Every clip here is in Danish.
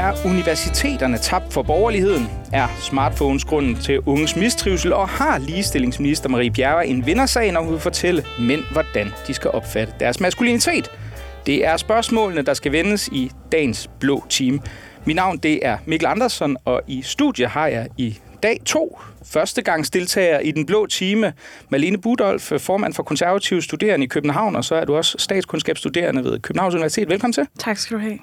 Er universiteterne tabt for borgerligheden? Er smartphones grunden til unges mistrivsel? Og har ligestillingsminister Marie Bjerre en vindersag, når hun vil fortælle mænd, hvordan de skal opfatte deres maskulinitet? Det er spørgsmålene, der skal vendes i dagens blå team. Mit navn det er Mikkel Andersen, og i studiet har jeg i dag to førstegangsdeltager i den blå time. Malene Budolf, formand for konservative studerende i København, og så er du også statskundskabsstuderende ved Københavns Universitet. Velkommen til. Tak skal du have.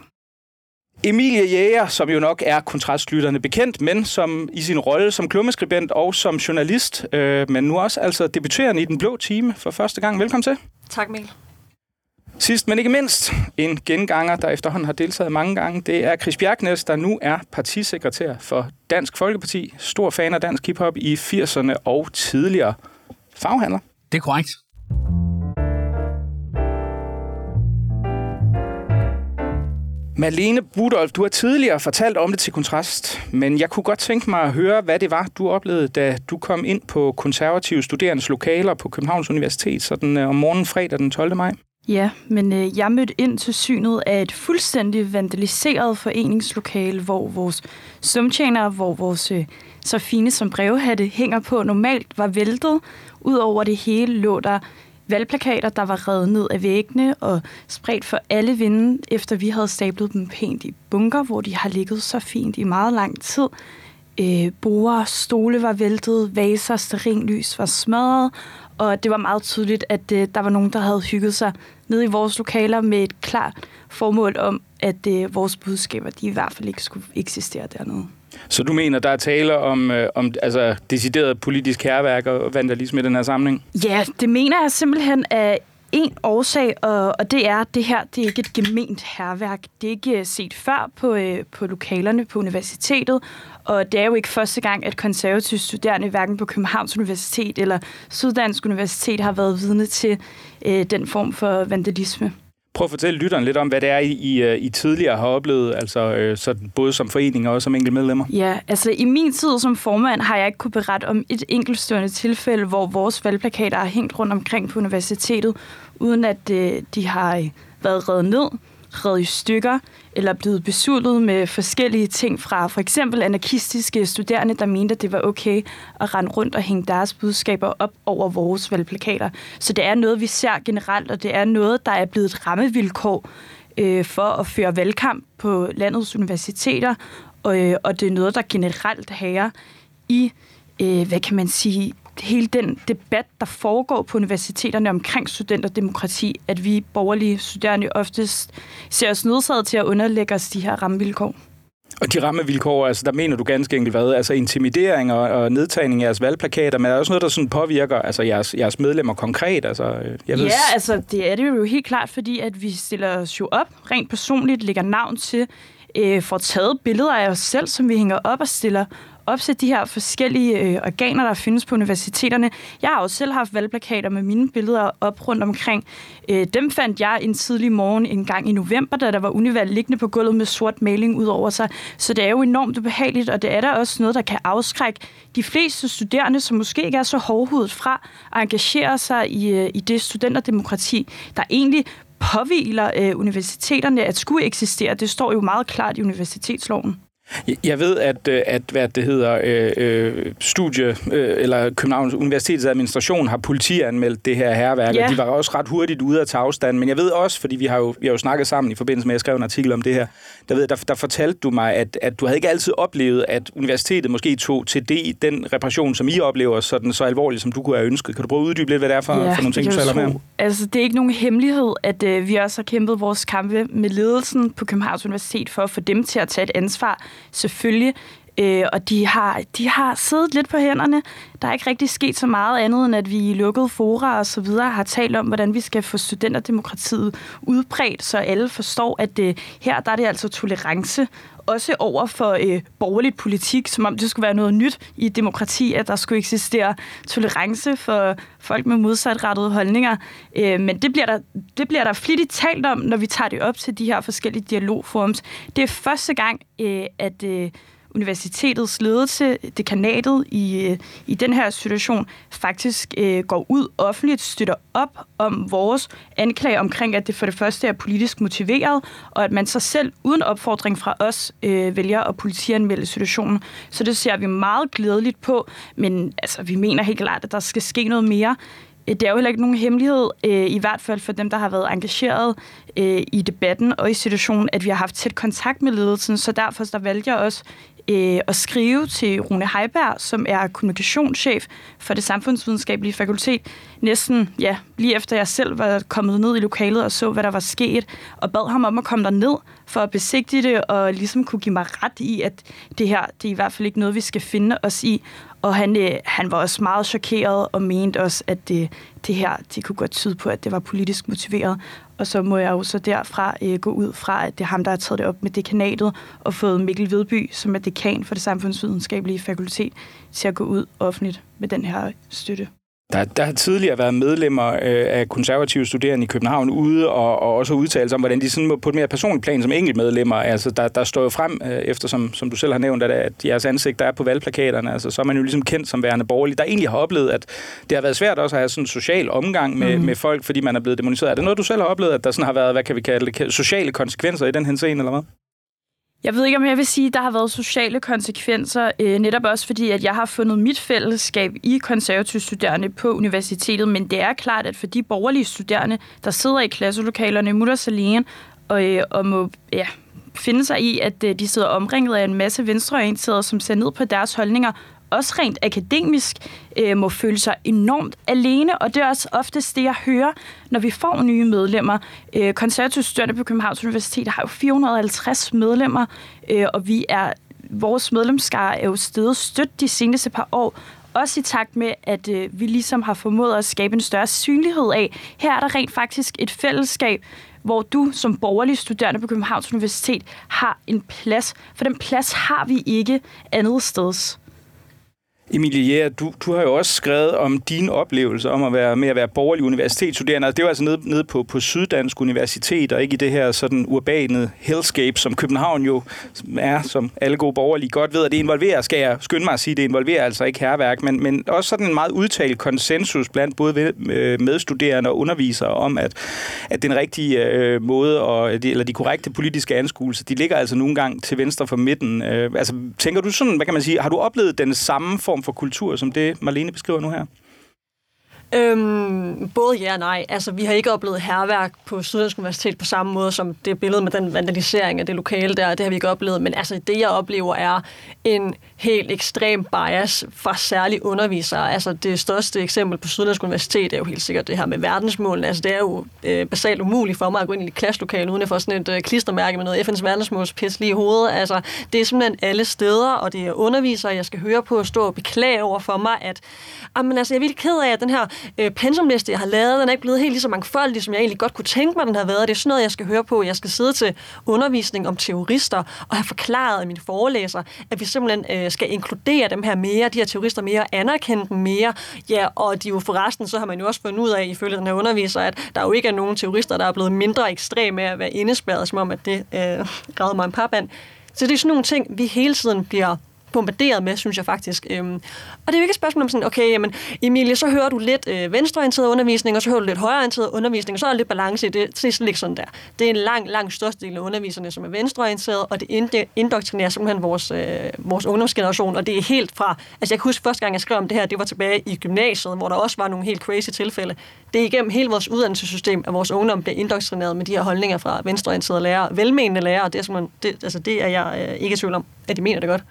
Emilie Jæger, som jo nok er kontrastlytterne bekendt, men som i sin rolle som klummeskribent og som journalist, øh, men nu også altså debuterende i den blå time for første gang. Velkommen til. Tak, Mikkel. Sidst, men ikke mindst, en genganger, der efterhånden har deltaget mange gange, det er Chris Bjergnes, der nu er partisekretær for Dansk Folkeparti. Stor fan af dansk hiphop i 80'erne og tidligere faghandler. Det er korrekt. Malene Budolf, du har tidligere fortalt om det til kontrast, men jeg kunne godt tænke mig at høre, hvad det var, du oplevede, da du kom ind på konservative studerendes lokaler på Københavns Universitet, sådan øh, om morgenen fredag den 12. maj. Ja, men øh, jeg mødte ind til synet af et fuldstændig vandaliseret foreningslokale, hvor vores sumtjenere, hvor vores øh, så fine som brevhatte hænger på, normalt var væltet. Udover det hele lå der valgplakater, der var revet ned af væggene og spredt for alle vinde, efter vi havde stablet dem pænt i bunker, hvor de har ligget så fint i meget lang tid. Øh, borer, stole var væltet, vaser, sterinlys var smadret, og det var meget tydeligt, at øh, der var nogen, der havde hygget sig nede i vores lokaler med et klart formål om, at øh, vores budskaber, de i hvert fald ikke skulle eksistere dernede. Så du mener, der er tale om, øh, om altså, decideret politisk herværk og vandalisme i den her samling? Ja, det mener jeg simpelthen af en årsag, og, og det er, at det her det er ikke et gement herværk. Det er ikke øh, set før på, øh, på lokalerne på universitetet, og det er jo ikke første gang, at konservative studerende hverken på Københavns Universitet eller Syddansk Universitet har været vidne til øh, den form for vandalisme. Prøv at fortælle lytteren lidt om, hvad det er, I, I, øh, tidligere har oplevet, altså øh, så både som forening og som enkelte medlemmer. Ja, altså i min tid som formand har jeg ikke kunne berette om et enkeltstående tilfælde, hvor vores valgplakater er hængt rundt omkring på universitetet, uden at øh, de har øh, været reddet ned, revet i stykker, eller blevet besudlet med forskellige ting fra for eksempel anarkistiske studerende, der mente, at det var okay at rende rundt og hænge deres budskaber op over vores valgplakater. Så det er noget, vi ser generelt, og det er noget, der er blevet et rammevilkår øh, for at føre valgkamp på landets universiteter, og, øh, og det er noget, der generelt hærer i, øh, hvad kan man sige, hele den debat, der foregår på universiteterne omkring studenterdemokrati, at vi borgerlige studerende oftest ser os nødsaget til at underlægge os de her rammevilkår. Og de rammevilkår, altså der mener du ganske enkelt hvad? Altså intimidering og, og nedtagning af jeres valgplakater, men er der også noget, der sådan påvirker altså jeres, jeres medlemmer konkret? Altså, jeg ved... Ja, altså det er det jo helt klart, fordi at vi stiller os jo op rent personligt, lægger navn til, øh, får taget billeder af os selv, som vi hænger op og stiller opsætte de her forskellige øh, organer, der findes på universiteterne. Jeg har jo selv haft valgplakater med mine billeder op rundt omkring. Øh, dem fandt jeg en tidlig morgen en gang i november, da der var univalg liggende på gulvet med sort maling ud over sig. Så det er jo enormt ubehageligt, og det er der også noget, der kan afskrække de fleste studerende, som måske ikke er så hårdhudet fra at engagere sig i, øh, i det studenterdemokrati, der egentlig påviler øh, universiteterne at skulle eksistere. Det står jo meget klart i universitetsloven. Jeg ved, at, øh, at hvad det hedder, øh, øh, studie, øh, eller Københavns Universitets administration har politianmeldt det her herværk, ja. og de var også ret hurtigt ude at tage afstand. Men jeg ved også, fordi vi har jo, vi har jo snakket sammen i forbindelse med, at jeg skrev en artikel om det her, der, ved, der, der fortalte du mig, at, at du havde ikke altid oplevet, at universitetet måske tog til det, den repression, som I oplever, sådan så alvorligt, som du kunne have ønsket. Kan du prøve at uddybe lidt, hvad det er for, ja, for nogle ting, du taler med Altså, det er ikke nogen hemmelighed, at øh, vi også har kæmpet vores kampe med ledelsen på Københavns Universitet for at få dem til at tage et ansvar selvfølgelig. Øh, og de har, de har siddet lidt på hænderne. Der er ikke rigtig sket så meget andet, end at vi i lukkede fora og så videre har talt om, hvordan vi skal få studenterdemokratiet udbredt, så alle forstår, at det, her der er det altså tolerance også over for øh, borgerligt politik, som om det skulle være noget nyt i demokrati, at der skulle eksistere tolerance for folk med modsatrettede holdninger. Øh, men det bliver, der, det bliver der flittigt talt om, når vi tager det op til de her forskellige dialogforums. Det er første gang, øh, at øh, universitetets ledelse, dekanatet i, øh, i den her situation, faktisk øh, går ud offentligt, støtter op om vores anklage omkring, at det for det første er politisk motiveret, og at man så selv uden opfordring fra os øh, vælger at politianmelde situationen. Så det ser vi meget glædeligt på, men altså, vi mener helt klart, at der skal ske noget mere. Øh, det er jo heller ikke nogen hemmelighed, øh, i hvert fald for dem, der har været engageret i debatten og i situationen, at vi har haft tæt kontakt med ledelsen, så derfor der valgte jeg også øh, at skrive til Rune Heiberg, som er kommunikationschef for det samfundsvidenskabelige fakultet, næsten ja, lige efter jeg selv var kommet ned i lokalet og så, hvad der var sket, og bad ham om at komme ned for at besigtige det og ligesom kunne give mig ret i, at det her, det er i hvert fald ikke noget, vi skal finde os i. Og han, øh, han var også meget chokeret og mente også, at det, det her det kunne godt tyde på, at det var politisk motiveret. Og så må jeg jo så derfra øh, gå ud fra, at det er ham, der har taget det op med dekanatet og fået Mikkel Vedby, som er dekan for det samfundsvidenskabelige fakultet, til at gå ud offentligt med den her støtte. Der, der har tidligere været medlemmer øh, af konservative studerende i København ude og, og også udtalt om, hvordan de sådan på et mere personligt plan som enkeltmedlemmer, altså der, der står jo frem, øh, efter som, som du selv har nævnt, at, at jeres ansigt der er på valgplakaterne, altså så er man jo ligesom kendt som værende borgerlig, der egentlig har oplevet, at det har været svært også at have sådan en social omgang med, mm. med folk, fordi man er blevet demoniseret. Er det noget, du selv har oplevet, at der sådan har været, hvad kan vi kalde det, sociale konsekvenser i den henseende, eller hvad? Jeg ved ikke, om jeg vil sige, at der har været sociale konsekvenser, øh, netop også fordi, at jeg har fundet mit fællesskab i konservative studerende på universitetet, men det er klart, at for de borgerlige studerende, der sidder i klasselokalerne i Muttersalien og, øh, og må ja, finde sig i, at øh, de sidder omringet af en masse venstreorienterede, som ser ned på deres holdninger, også rent akademisk øh, må føle sig enormt alene, og det er også oftest det, jeg hører, når vi får nye medlemmer. Øh, konservative på Københavns Universitet har jo 450 medlemmer, øh, og vi er vores medlemskare er jo stedet stødt de seneste par år, også i takt med, at øh, vi ligesom har formået at skabe en større synlighed af, her er der rent faktisk et fællesskab, hvor du som borgerlig studerende på Københavns Universitet har en plads. For den plads har vi ikke andet steds. Emilie Jæger, du, du har jo også skrevet om dine oplevelser om at være med at være borgerlig universitetsstuderende. Det var altså nede, nede på, på Syddansk Universitet, og ikke i det her sådan urbane hellscape, som København jo er, som alle gode borgerlige godt ved, at det involverer, skal jeg skynde mig at sige, det involverer altså ikke herværk, men, men også sådan en meget udtalt konsensus blandt både øh, medstuderende og undervisere om, at, at den rigtige øh, måde, og, eller de korrekte politiske anskuelser, de ligger altså nogle gange til venstre for midten. Øh, altså, tænker du sådan, hvad kan man sige, har du oplevet den samme form form for kultur, som det Marlene beskriver nu her? Øhm, både ja og nej. Altså, vi har ikke oplevet herværk på Syddansk Universitet på samme måde som det billede med den vandalisering af det lokale der. Det har vi ikke oplevet. Men altså, det jeg oplever er en helt ekstrem bias fra særlige undervisere. Altså, det største eksempel på Syddansk Universitet er jo helt sikkert det her med verdensmålene. Altså, det er jo øh, basalt umuligt for mig at gå ind i et klasselokale uden at få sådan et øh, klistermærke med noget FN's verdensmålspis lige i hovedet. Altså, det er simpelthen alle steder, og det er undervisere, jeg skal høre på at stå og beklage over for mig, at ah, jamen, altså, jeg er virkelig ked af, at den her øh, pensumliste, jeg har lavet, den er ikke blevet helt lige så mangfoldig, som jeg egentlig godt kunne tænke mig, den har været. Det er sådan noget, jeg skal høre på. Jeg skal sidde til undervisning om terrorister og have forklaret af mine forelæser, at vi simpelthen øh, skal inkludere dem her mere, de her terrorister mere, anerkende dem mere. Ja, og de jo forresten, så har man jo også fundet ud af, ifølge den her underviser, at der jo ikke er nogen terrorister, der er blevet mindre ekstreme af at være indespærret, som om, at det øh, græder mig en band Så det er sådan nogle ting, vi hele tiden bliver bombarderet med, synes jeg faktisk. Øhm, og det er jo ikke et spørgsmål om sådan, okay, jamen, Emilie, så hører du lidt øh, venstreorienteret undervisning, og så hører du lidt højreorienteret undervisning, og så er der lidt balance i det. Det er sådan ikke sådan der. Det er en lang, lang største del af underviserne, som er venstreorienteret, og det indoktrinerer simpelthen vores, øh, vores ungdomsgeneration, og det er helt fra, altså jeg kan huske første gang, jeg skrev om det her, det var tilbage i gymnasiet, hvor der også var nogle helt crazy tilfælde. Det er igennem hele vores uddannelsessystem, at vores ungdom bliver indoktrineret med de her holdninger fra venstreorienterede lærere, velmenende lærere, det er, det, altså det er jeg øh, ikke i tvivl om, at de mener det godt.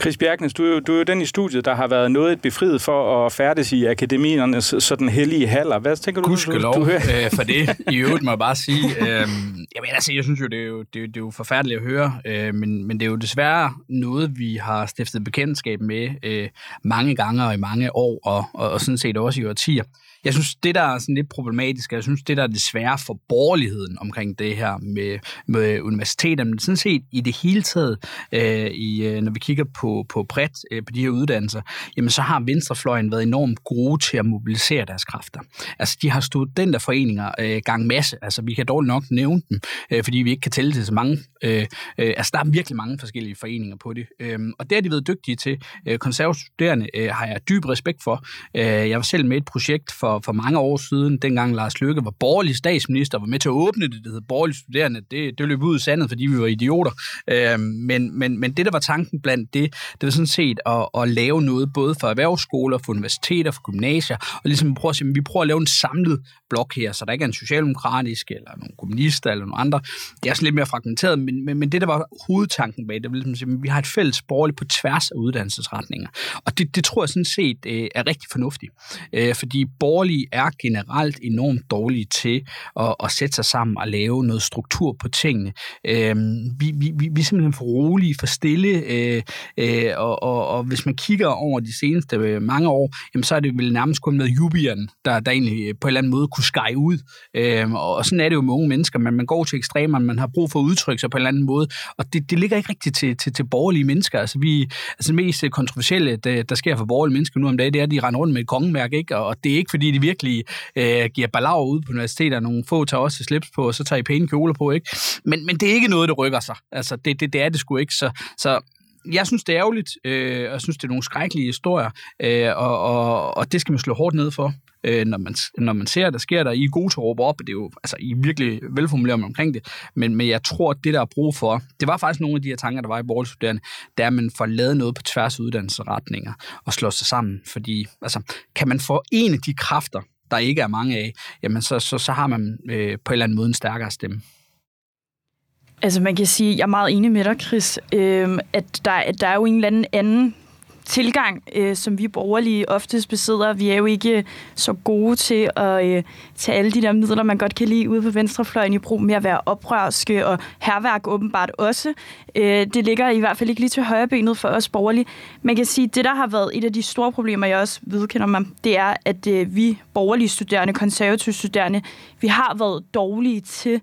Chris Bjergnes, du er, jo, du er jo den i studiet, der har været noget befriet for at færdes i akademiernes sådan hellige haller. Hvad tænker du? Gudskelov du, du øh, for det. I øvrigt må jeg bare sige, øh, jamen, altså, jeg synes jo, det er jo, det er, det er jo forfærdeligt at høre, øh, men, men det er jo desværre noget, vi har stiftet bekendtskab med øh, mange gange og i mange år, og, og, og sådan set også i årtier. Jeg synes, det der er sådan lidt problematisk, jeg synes, det der er desværre for borgerligheden omkring det her med, med universiteterne, men sådan set i det hele taget, øh, i, øh, når vi kigger på, på bredt øh, på de her uddannelser, jamen så har venstrefløjen været enormt gode til at mobilisere deres kræfter. Altså, de har studenterforeninger øh, gang masse, altså vi kan dårligt nok nævne dem, øh, fordi vi ikke kan tælle til så mange. Øh, øh, altså, der er virkelig mange forskellige foreninger på det. Øh, og det har de været dygtige til. Øh, konservstuderende øh, har jeg dyb respekt for. Øh, jeg var selv med i et projekt for, for mange år siden, dengang Lars Løkke var borgerlig statsminister, var med til at åbne det, det hed borgerlig studerende. Det, det løb ud i sandet, fordi vi var idioter. Øh, men, men, men det, der var tanken blandt det, det var sådan set at, at lave noget både for erhvervsskoler, for universiteter, for gymnasier, og ligesom prøve at sige, vi prøver at lave en samlet blok her, så der ikke er en socialdemokratisk, eller nogle kommunister, eller nogle andre. Det er sådan lidt mere fragmenteret, men, men, men det, der var hovedtanken bag, det var ligesom at sige, at vi har et fælles borgerligt på tværs af uddannelsesretninger. Og det, det tror jeg sådan set øh, er rigtig fornuftigt, øh, fordi borgerlige er generelt enormt dårlige til at, at sætte sig sammen og lave noget struktur på tingene. Øh, vi, vi, vi, vi er simpelthen for rolige, for stille, øh, øh, og, og, og hvis man kigger over de seneste øh, mange år, jamen, så er det vel nærmest kun med jubieren, der, der egentlig øh, på en eller anden måde kunne skære ud. Øh, og sådan er det jo med unge mennesker, men man går til ekstremerne, man har brug for at udtrykke sig på en eller anden måde, og det, det ligger ikke rigtigt til, til, til borgerlige mennesker. Altså, vi, altså det mest øh, kontroversielle, øh, der, der sker for borgerlige mennesker nu om dagen, det er, at de render rundt med et kongemærke, ikke? og det er ikke, fordi de virkelig øh, giver balav ud på universiteter, nogle få tager også slips på, og så tager I pæne kjoler på, ikke? Men, men det er ikke noget, der rykker sig. Altså, det, det, det er det sgu ikke. Så, så jeg synes, det er ærgerligt, øh, og jeg synes, det er nogle skrækkelige historier, øh, og, og, og det skal man slå hårdt ned for, øh, når, man, når man ser, at der sker der. I er gode til at råbe op, og det er jo, altså, I er virkelig velformuleret omkring det, men, men jeg tror, at det, der er brug for, det var faktisk nogle af de her tanker, der var i borgerstuderende, det er, at man får lavet noget på tværs af uddannelsesretninger og slå sig sammen, fordi altså, kan man få en af de kræfter, der ikke er mange af, jamen så, så, så har man øh, på en eller anden måde en stærkere stemme. Altså man kan sige, jeg er meget enig med dig, Chris, øh, at der, der er jo en eller anden anden tilgang, øh, som vi borgerlige oftest besidder. Vi er jo ikke så gode til at øh, tage alle de der midler, man godt kan lide ude på venstrefløjen i brug med at være oprørske, og herværk åbenbart også. Øh, det ligger i hvert fald ikke lige til højrebenet for os borgerlige. Man kan sige, at det, der har været et af de store problemer, jeg også vedkender mig, det er, at øh, vi borgerlige studerende, konservative studerende, vi har været dårlige til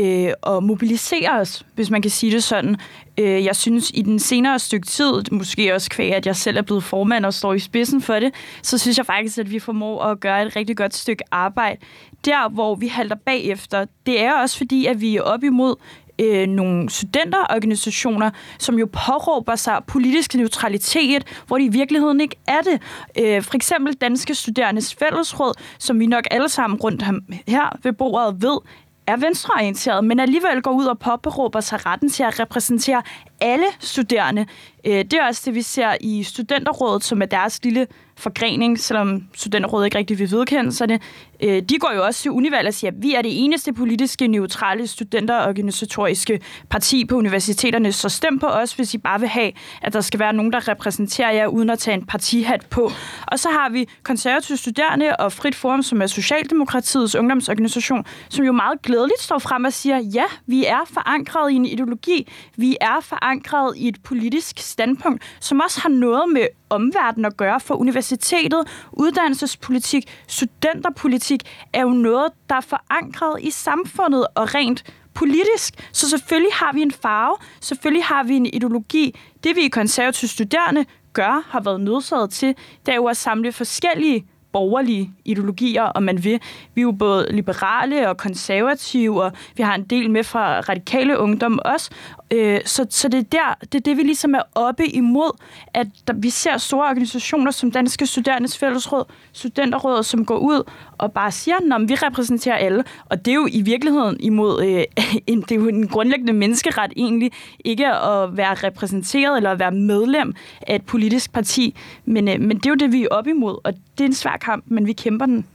øh, at mobilisere os, hvis man kan sige det sådan. Øh, jeg synes, i den senere stykke tid, måske også kvæg, at jeg selv er blevet formand og står i spidsen for det, så synes jeg faktisk, at vi formår at gøre et rigtig godt stykke arbejde. Der, hvor vi halter bagefter, det er også fordi, at vi er op imod øh, nogle studenterorganisationer, som jo påråber sig politisk neutralitet, hvor de i virkeligheden ikke er det. Øh, for eksempel Danske Studerendes Fællesråd, som vi nok alle sammen rundt her ved bordet ved, er venstreorienteret, men alligevel går ud og påberåber sig retten til at repræsentere alle studerende. Øh, det er også det, vi ser i Studenterrådet, som er deres lille forgrening, selvom Studenterrådet ikke rigtig vil vedkende sig det. Øh, de går jo også til Univalg og siger, at vi er det eneste politiske, neutrale studenterorganisatoriske parti på universiteterne, så stem på os, hvis I bare vil have, at der skal være nogen, der repræsenterer jer, uden at tage en partihat på. Og så har vi konservative studerende og Frit Forum, som er Socialdemokratiets ungdomsorganisation, som jo meget glædeligt står frem og siger, ja, vi er forankret i en ideologi, vi er forankret i et politisk standpunkt, som også har noget med omverdenen at gøre for universitetet, universitetet, uddannelsespolitik, studenterpolitik, er jo noget, der er forankret i samfundet og rent politisk. Så selvfølgelig har vi en farve, selvfølgelig har vi en ideologi. Det vi i konservative studerende gør, har været nødsaget til, det er jo at samle forskellige borgerlige ideologier, om man vil. Vi er jo både liberale og konservative, og vi har en del med fra radikale ungdom også. Øh, så, så det er der, det er det, vi ligesom er oppe imod, at der, vi ser store organisationer som Danske Studerendes Fællesråd, Studenterrådet, som går ud og bare siger, at vi repræsenterer alle. Og det er jo i virkeligheden imod, øh, en, det er jo en grundlæggende menneskeret egentlig, ikke at være repræsenteret eller at være medlem af et politisk parti. Men, øh, men det er jo det, vi er op imod, og det er en svær kamp, men vi kæmper den.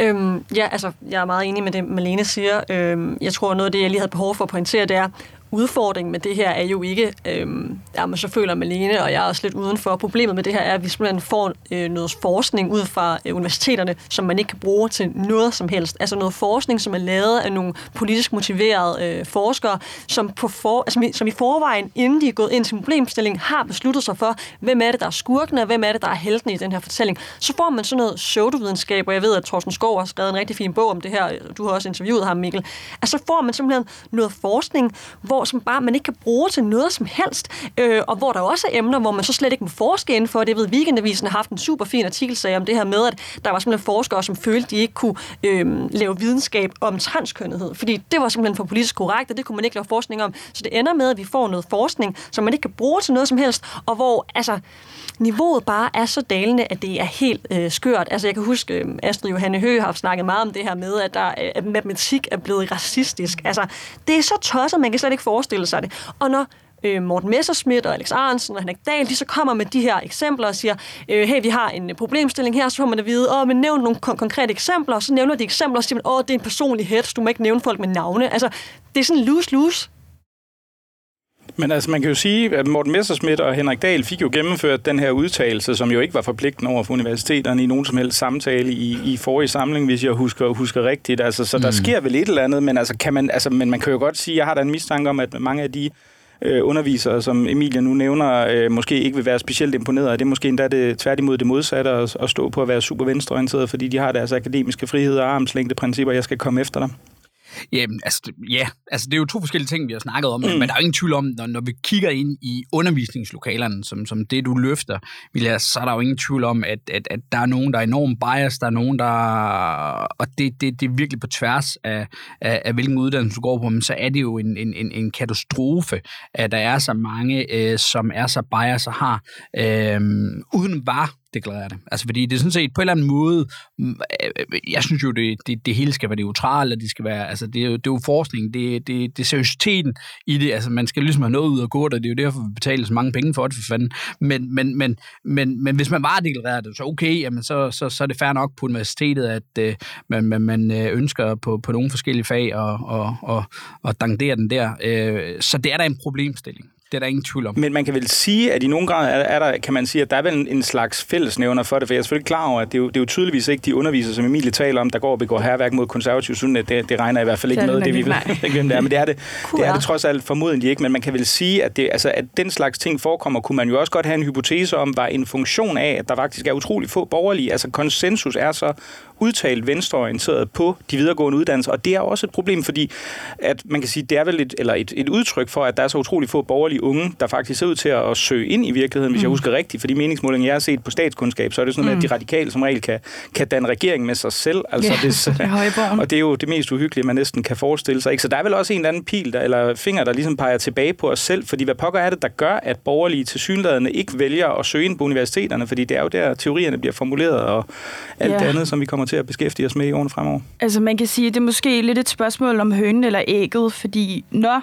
Øhm, ja, altså, jeg er meget enig med det, Malene siger. Øhm, jeg tror, noget af det, jeg lige havde behov for at pointere, det er, udfordringen med det her er jo ikke, øhm, jamen så føler Malene, og jeg er også lidt udenfor. Problemet med det her er, at vi simpelthen får øh, noget forskning ud fra øh, universiteterne, som man ikke kan bruge til noget som helst. Altså noget forskning, som er lavet af nogle politisk motiverede øh, forskere, som, på for, altså, som i forvejen, inden de er gået ind til problemstillingen, har besluttet sig for, hvem er det, der er skurken, og hvem er det, der er helten i den her fortælling. Så får man sådan noget pseudovidenskab, og jeg ved, at Thorsten Skov har skrevet en rigtig fin bog om det her. Du har også interviewet ham, Mikkel. Altså får man simpelthen noget forskning, hvor hvor som bare man ikke kan bruge til noget som helst, øh, og hvor der også er emner, hvor man så slet ikke må forske inden for det. Ved, Weekendavisen har haft en super fin artikel om det her med, at der var simpelthen forskere, som følte, de ikke kunne øh, lave videnskab om transkønnethed, fordi det var simpelthen for politisk korrekt, og det kunne man ikke lave forskning om. Så det ender med, at vi får noget forskning, som man ikke kan bruge til noget som helst, og hvor altså, niveauet bare er så dalende, at det er helt øh, skørt. Altså jeg kan huske, øh, Astrid Johanne Høgh har snakket meget om det her med, at, der, øh, at matematik er blevet racistisk. Altså det er så tosset, man kan slet ikke forestille sig det. Og når øh, Morten Messerschmidt og Alex Arnsen og Henrik Dahl, de så kommer med de her eksempler og siger, øh, hey, vi har en øh, problemstilling her, så får man at vide, åh, men nævn nogle kon- konkrete eksempler, og så nævner de eksempler og siger, åh, det er en personlig hets, du må ikke nævne folk med navne. Altså, det er sådan lose-lose. Men altså, man kan jo sige, at Morten Messerschmidt og Henrik Dahl fik jo gennemført den her udtalelse, som jo ikke var forpligtende over for universiteterne i nogen som helst samtale i, i forrige samling, hvis jeg husker, husker rigtigt. Altså, så der mm. sker vel et eller andet, men, altså, kan man, altså, men man kan jo godt sige, jeg har da en mistanke om, at mange af de øh, undervisere, som Emilia nu nævner, øh, måske ikke vil være specielt imponeret. Det er måske endda det, tværtimod det modsatte at, at stå på at være super venstreorienteret, fordi de har deres akademiske frihed og armslængdeprincipper, jeg skal komme efter dem. Jamen, altså, ja, altså det er jo to forskellige ting, vi har snakket om, mm. men der er jo ingen tvivl om, når, når vi kigger ind i undervisningslokalerne, som, som det du løfter, Vilja, så er der jo ingen tvivl om, at, at, at der er nogen, der er enormt bias, der er nogen, der... Og det, det, det er virkelig på tværs af, af, af hvilken uddannelse du går på, men så er det jo en, en, en, en katastrofe, at der er så mange, øh, som er så bias og har, øh, uden var deklarere det. Altså, fordi det er sådan set på en eller anden måde, mm, øh, jeg synes jo, det, det, det hele skal være neutralt, og det skal være, altså, det er jo, det er jo forskning, det, det, det er seriøsiteten i det, altså, man skal ligesom have noget ud af gå, og det er jo derfor, vi betaler så mange penge for det, for fanden. Men, men, men, men, men hvis man bare deklarerer det, så okay, jamen, så, så, så er det fair nok på universitetet, at øh, man, man, man øh, ønsker på, på nogle forskellige fag og, og, og, og dangdere den der. Øh, så det er da en problemstilling. Det er der ingen tvivl om. Men man kan vel sige, at i nogle grad er, er der, kan man sige, at der er vel en, en slags fællesnævner for det, for jeg er selvfølgelig klar over, at det er jo, det er jo tydeligvis ikke de undervisere, som Emilie taler om, der går og begår herværk mod konservative sunnet. Det, det regner i hvert fald ikke med, det vi ved ikke, hvem det er, men det er det, det er det trods alt formodentlig ikke, men man kan vel sige, at, det, altså, at den slags ting forekommer, kunne man jo også godt have en hypotese om, var en funktion af, at der faktisk er utrolig få borgerlige, altså konsensus er så udtalt venstreorienteret på de videregående uddannelser, og det er også et problem, fordi at man kan sige, det er vel et, eller et, et udtryk for, at der er så utrolig få borgerlige unge, der faktisk ser ud til at, at søge ind i virkeligheden, hvis mm. jeg husker rigtigt, for de meningsmålinger, jeg har set på statskundskab, så er det sådan, mm. at de radikale som regel kan, kan danne regering med sig selv. Altså, ja, det, og det er jo det mest uhyggelige, man næsten kan forestille sig. Ikke? Så der er vel også en eller anden pil, der, eller finger, der ligesom peger tilbage på os selv, fordi hvad pokker er det, der gør, at borgerlige til synlædende ikke vælger at søge ind på universiteterne, fordi det er jo der, teorierne bliver formuleret, og alt det andet, som vi kommer til at beskæftige os med i årene fremover? Altså man kan sige, at det er måske lidt et spørgsmål om hønen eller ægget, fordi når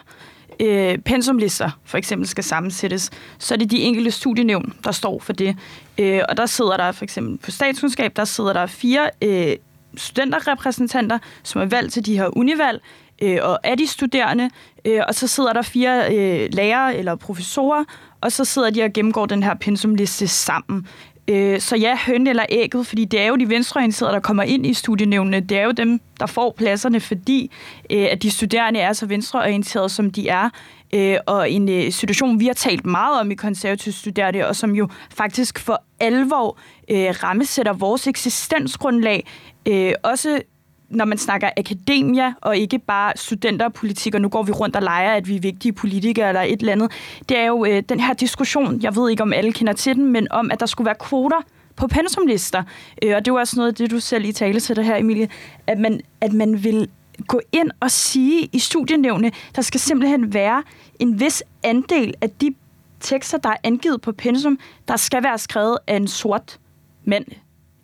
øh, pensumlister for eksempel skal sammensættes, så er det de enkelte studienævn, der står for det. Øh, og der sidder der for eksempel på statskundskab, der sidder der fire øh, studenterrepræsentanter, som er valgt til de her univalg, øh, og er de studerende, øh, og så sidder der fire øh, lærere eller professorer, og så sidder de og gennemgår den her pensumliste sammen. Øh, så ja, høn eller ægget, fordi det er jo de venstreorienterede, der kommer ind i studienævnene. Det er jo dem, der får pladserne, fordi øh, at de studerende er så venstreorienterede, som de er. Øh, og en øh, situation, vi har talt meget om i konservative studerende, og som jo faktisk for alvor øh, rammesætter vores eksistensgrundlag, øh, også når man snakker akademia, og ikke bare studenter og politikere, nu går vi rundt og leger, at vi er vigtige politikere eller et eller andet, det er jo øh, den her diskussion, jeg ved ikke, om alle kender til den, men om, at der skulle være kvoter på pensumlister. Øh, og det var også noget af det, du selv i tale til det her, Emilie, at man, at man vil gå ind og sige i studienævne, der skal simpelthen være en vis andel af de tekster, der er angivet på pensum, der skal være skrevet af en sort mand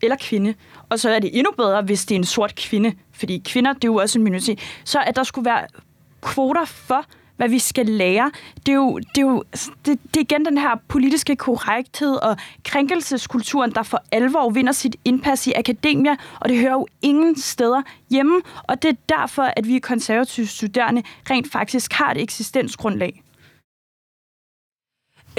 eller kvinde. Og så er det endnu bedre, hvis det er en sort kvinde, fordi kvinder, det er jo også en minoritet. Så at der skulle være kvoter for, hvad vi skal lære. Det er jo, det er jo det, det er igen den her politiske korrekthed og krænkelseskulturen, der for alvor vinder sit indpas i akademia, og det hører jo ingen steder hjemme. Og det er derfor, at vi konservative studerende rent faktisk har et eksistensgrundlag.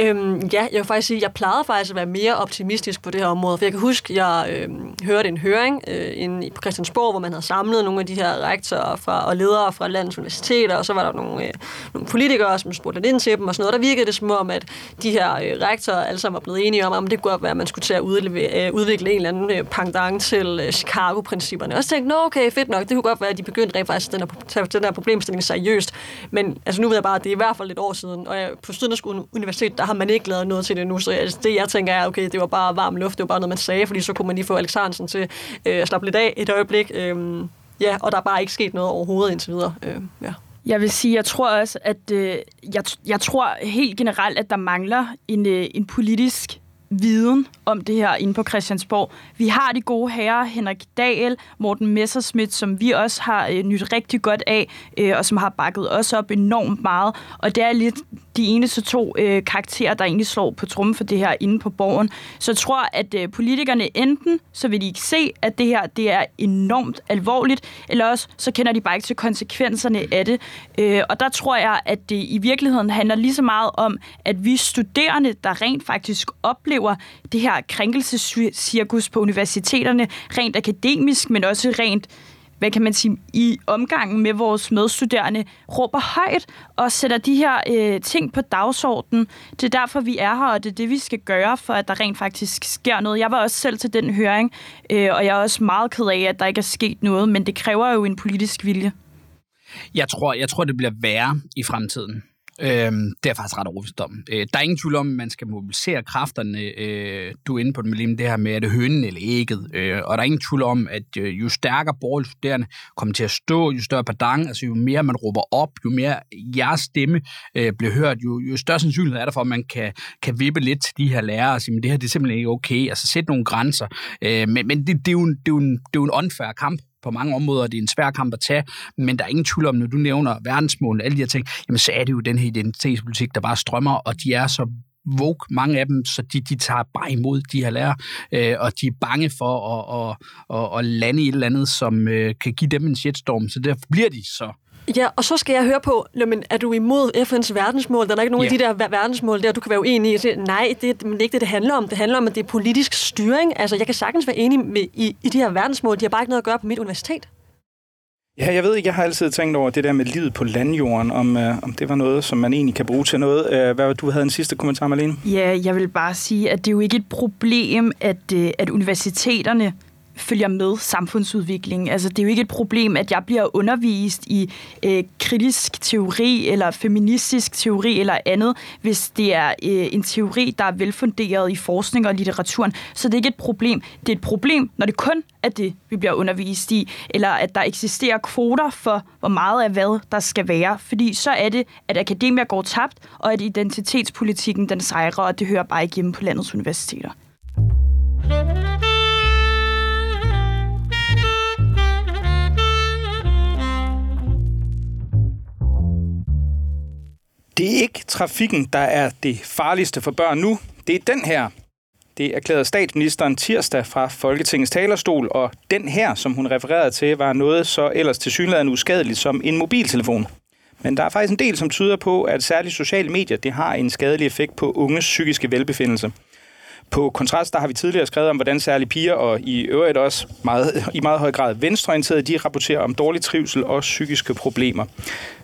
Øhm, ja, jeg vil faktisk sige, at jeg plejede faktisk at være mere optimistisk på det her område, for jeg kan huske, at jeg øhm, hørte en høring øh, inde på Christiansborg, hvor man havde samlet nogle af de her rektorer fra, og ledere fra landets universiteter, og så var der nogle, øh, nogle politikere, som spurgte lidt ind til dem, og sådan noget. Der virkede det som om, at de her øh, rektorer alle sammen var blevet enige om, at det kunne godt være, at man skulle til at udleve, øh, udvikle en eller anden øh, pendant til øh, Chicago-principperne. Og så tænkte jeg, okay, fedt nok, det kunne godt være, at de begyndte rent faktisk den her, tage den her problemstilling seriøst. Men altså, nu ved jeg bare, at det er i hvert fald et år siden, og jeg, på Syddansk Universitet, der har man ikke lavet noget til det nu, så altså, det jeg tænker er, okay, det var bare varm luft, det var bare noget, man sagde, fordi så kunne man lige få Alex Hansen til øh, at slappe lidt af et øjeblik. Øh, ja, og der er bare ikke sket noget overhovedet indtil videre. Øh, ja. Jeg vil sige, jeg tror også, at øh, jeg, jeg tror helt generelt, at der mangler en, øh, en politisk viden om det her inde på Christiansborg. Vi har de gode herrer, Henrik Dahl, Morten Messerschmidt, som vi også har øh, nyt rigtig godt af, øh, og som har bakket os op enormt meget. Og det er lidt de eneste to øh, karakterer, der egentlig slår på trummen for det her inde på borgen. Så jeg tror, at øh, politikerne enten, så vil de ikke se, at det her det er enormt alvorligt, eller også så kender de bare ikke til konsekvenserne af det. Øh, og der tror jeg, at det i virkeligheden handler lige så meget om, at vi studerende, der rent faktisk oplever det her krænkelsescirkus på universiteterne, rent akademisk, men også rent hvad kan man sige, i omgangen med vores medstuderende, råber højt og sætter de her øh, ting på dagsordenen. Det er derfor, vi er her, og det er det, vi skal gøre, for at der rent faktisk sker noget. Jeg var også selv til den høring, øh, og jeg er også meget ked af, at der ikke er sket noget, men det kræver jo en politisk vilje. Jeg tror, jeg tror det bliver værre i fremtiden. Øhm, det er faktisk ret overbevist om. Øh, der er ingen tvivl om, at man skal mobilisere kræfterne. Øh, du er inde på det, med det her med, er det hønen eller ægget. Øh, og der er ingen tvivl om, at øh, jo stærkere borgerlige studerende kommer til at stå, jo større padang, altså jo mere man råber op, jo mere jeres stemme øh, bliver hørt, jo, jo større sandsynlighed er der for, at man kan, kan vippe lidt til de her lærere og sige, men det her det er simpelthen ikke okay. Altså sætte nogle grænser. Øh, men men det, det, er jo en, det, er jo en, det er jo en unfair kamp på mange områder, det er en svær kamp at tage, men der er ingen tvivl om, når du nævner verdensmål, alle de her ting, jamen så er det jo den her identitetspolitik, der bare strømmer, og de er så woke, mange af dem, så de, de tager bare imod de her lærer, øh, og de er bange for at, at, at, at lande i et eller andet, som øh, kan give dem en shitstorm, så der bliver de så Ja, og så skal jeg høre på, men er du imod FN's verdensmål? Der er ikke nogen yeah. af de der verdensmål der, du kan være uenig i. Nej, det er ikke det, det handler om. Det handler om, at det er politisk styring. Altså, jeg kan sagtens være enig med, i, i de her verdensmål. De har bare ikke noget at gøre på mit universitet. Ja, jeg ved ikke, jeg har altid tænkt over det der med livet på landjorden, om, øh, om det var noget, som man egentlig kan bruge til noget. Øh, hvad du havde en sidste kommentar, Marlene? Ja, jeg vil bare sige, at det er jo ikke et problem, at, øh, at universiteterne følger med samfundsudviklingen. Altså, det er jo ikke et problem, at jeg bliver undervist i øh, kritisk teori eller feministisk teori eller andet, hvis det er øh, en teori, der er velfunderet i forskning og litteraturen. Så det er ikke et problem. Det er et problem, når det kun er det, vi bliver undervist i, eller at der eksisterer kvoter for, hvor meget af hvad der skal være. Fordi så er det, at akademia går tabt, og at identitetspolitikken den sejrer, og det hører bare ikke hjemme på landets universiteter. Det er ikke trafikken, der er det farligste for børn nu. Det er den her. Det erklærede statsministeren tirsdag fra Folketingets talerstol, og den her, som hun refererede til, var noget så ellers tilsyneladende uskadeligt som en mobiltelefon. Men der er faktisk en del, som tyder på, at særligt sociale medier det har en skadelig effekt på unges psykiske velbefindelse. På kontrast, der har vi tidligere skrevet om, hvordan særlige piger og i øvrigt også meget, i meget høj grad venstreorienterede, de rapporterer om dårlig trivsel og psykiske problemer.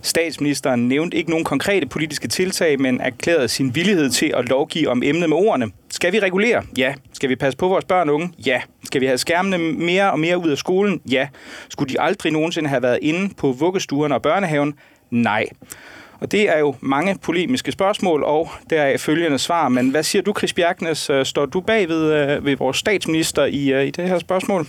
Statsministeren nævnte ikke nogen konkrete politiske tiltag, men erklærede sin villighed til at lovgive om emnet med ordene. Skal vi regulere? Ja. Skal vi passe på vores børn og unge? Ja. Skal vi have skærmene mere og mere ud af skolen? Ja. Skulle de aldrig nogensinde have været inde på vuggestuerne og børnehaven? Nej. Og det er jo mange polemiske spørgsmål, og der er følgende svar. Men hvad siger du, Chris Bjergnes? Øh, står du bag ved, øh, ved vores statsminister i, øh, i det her spørgsmål?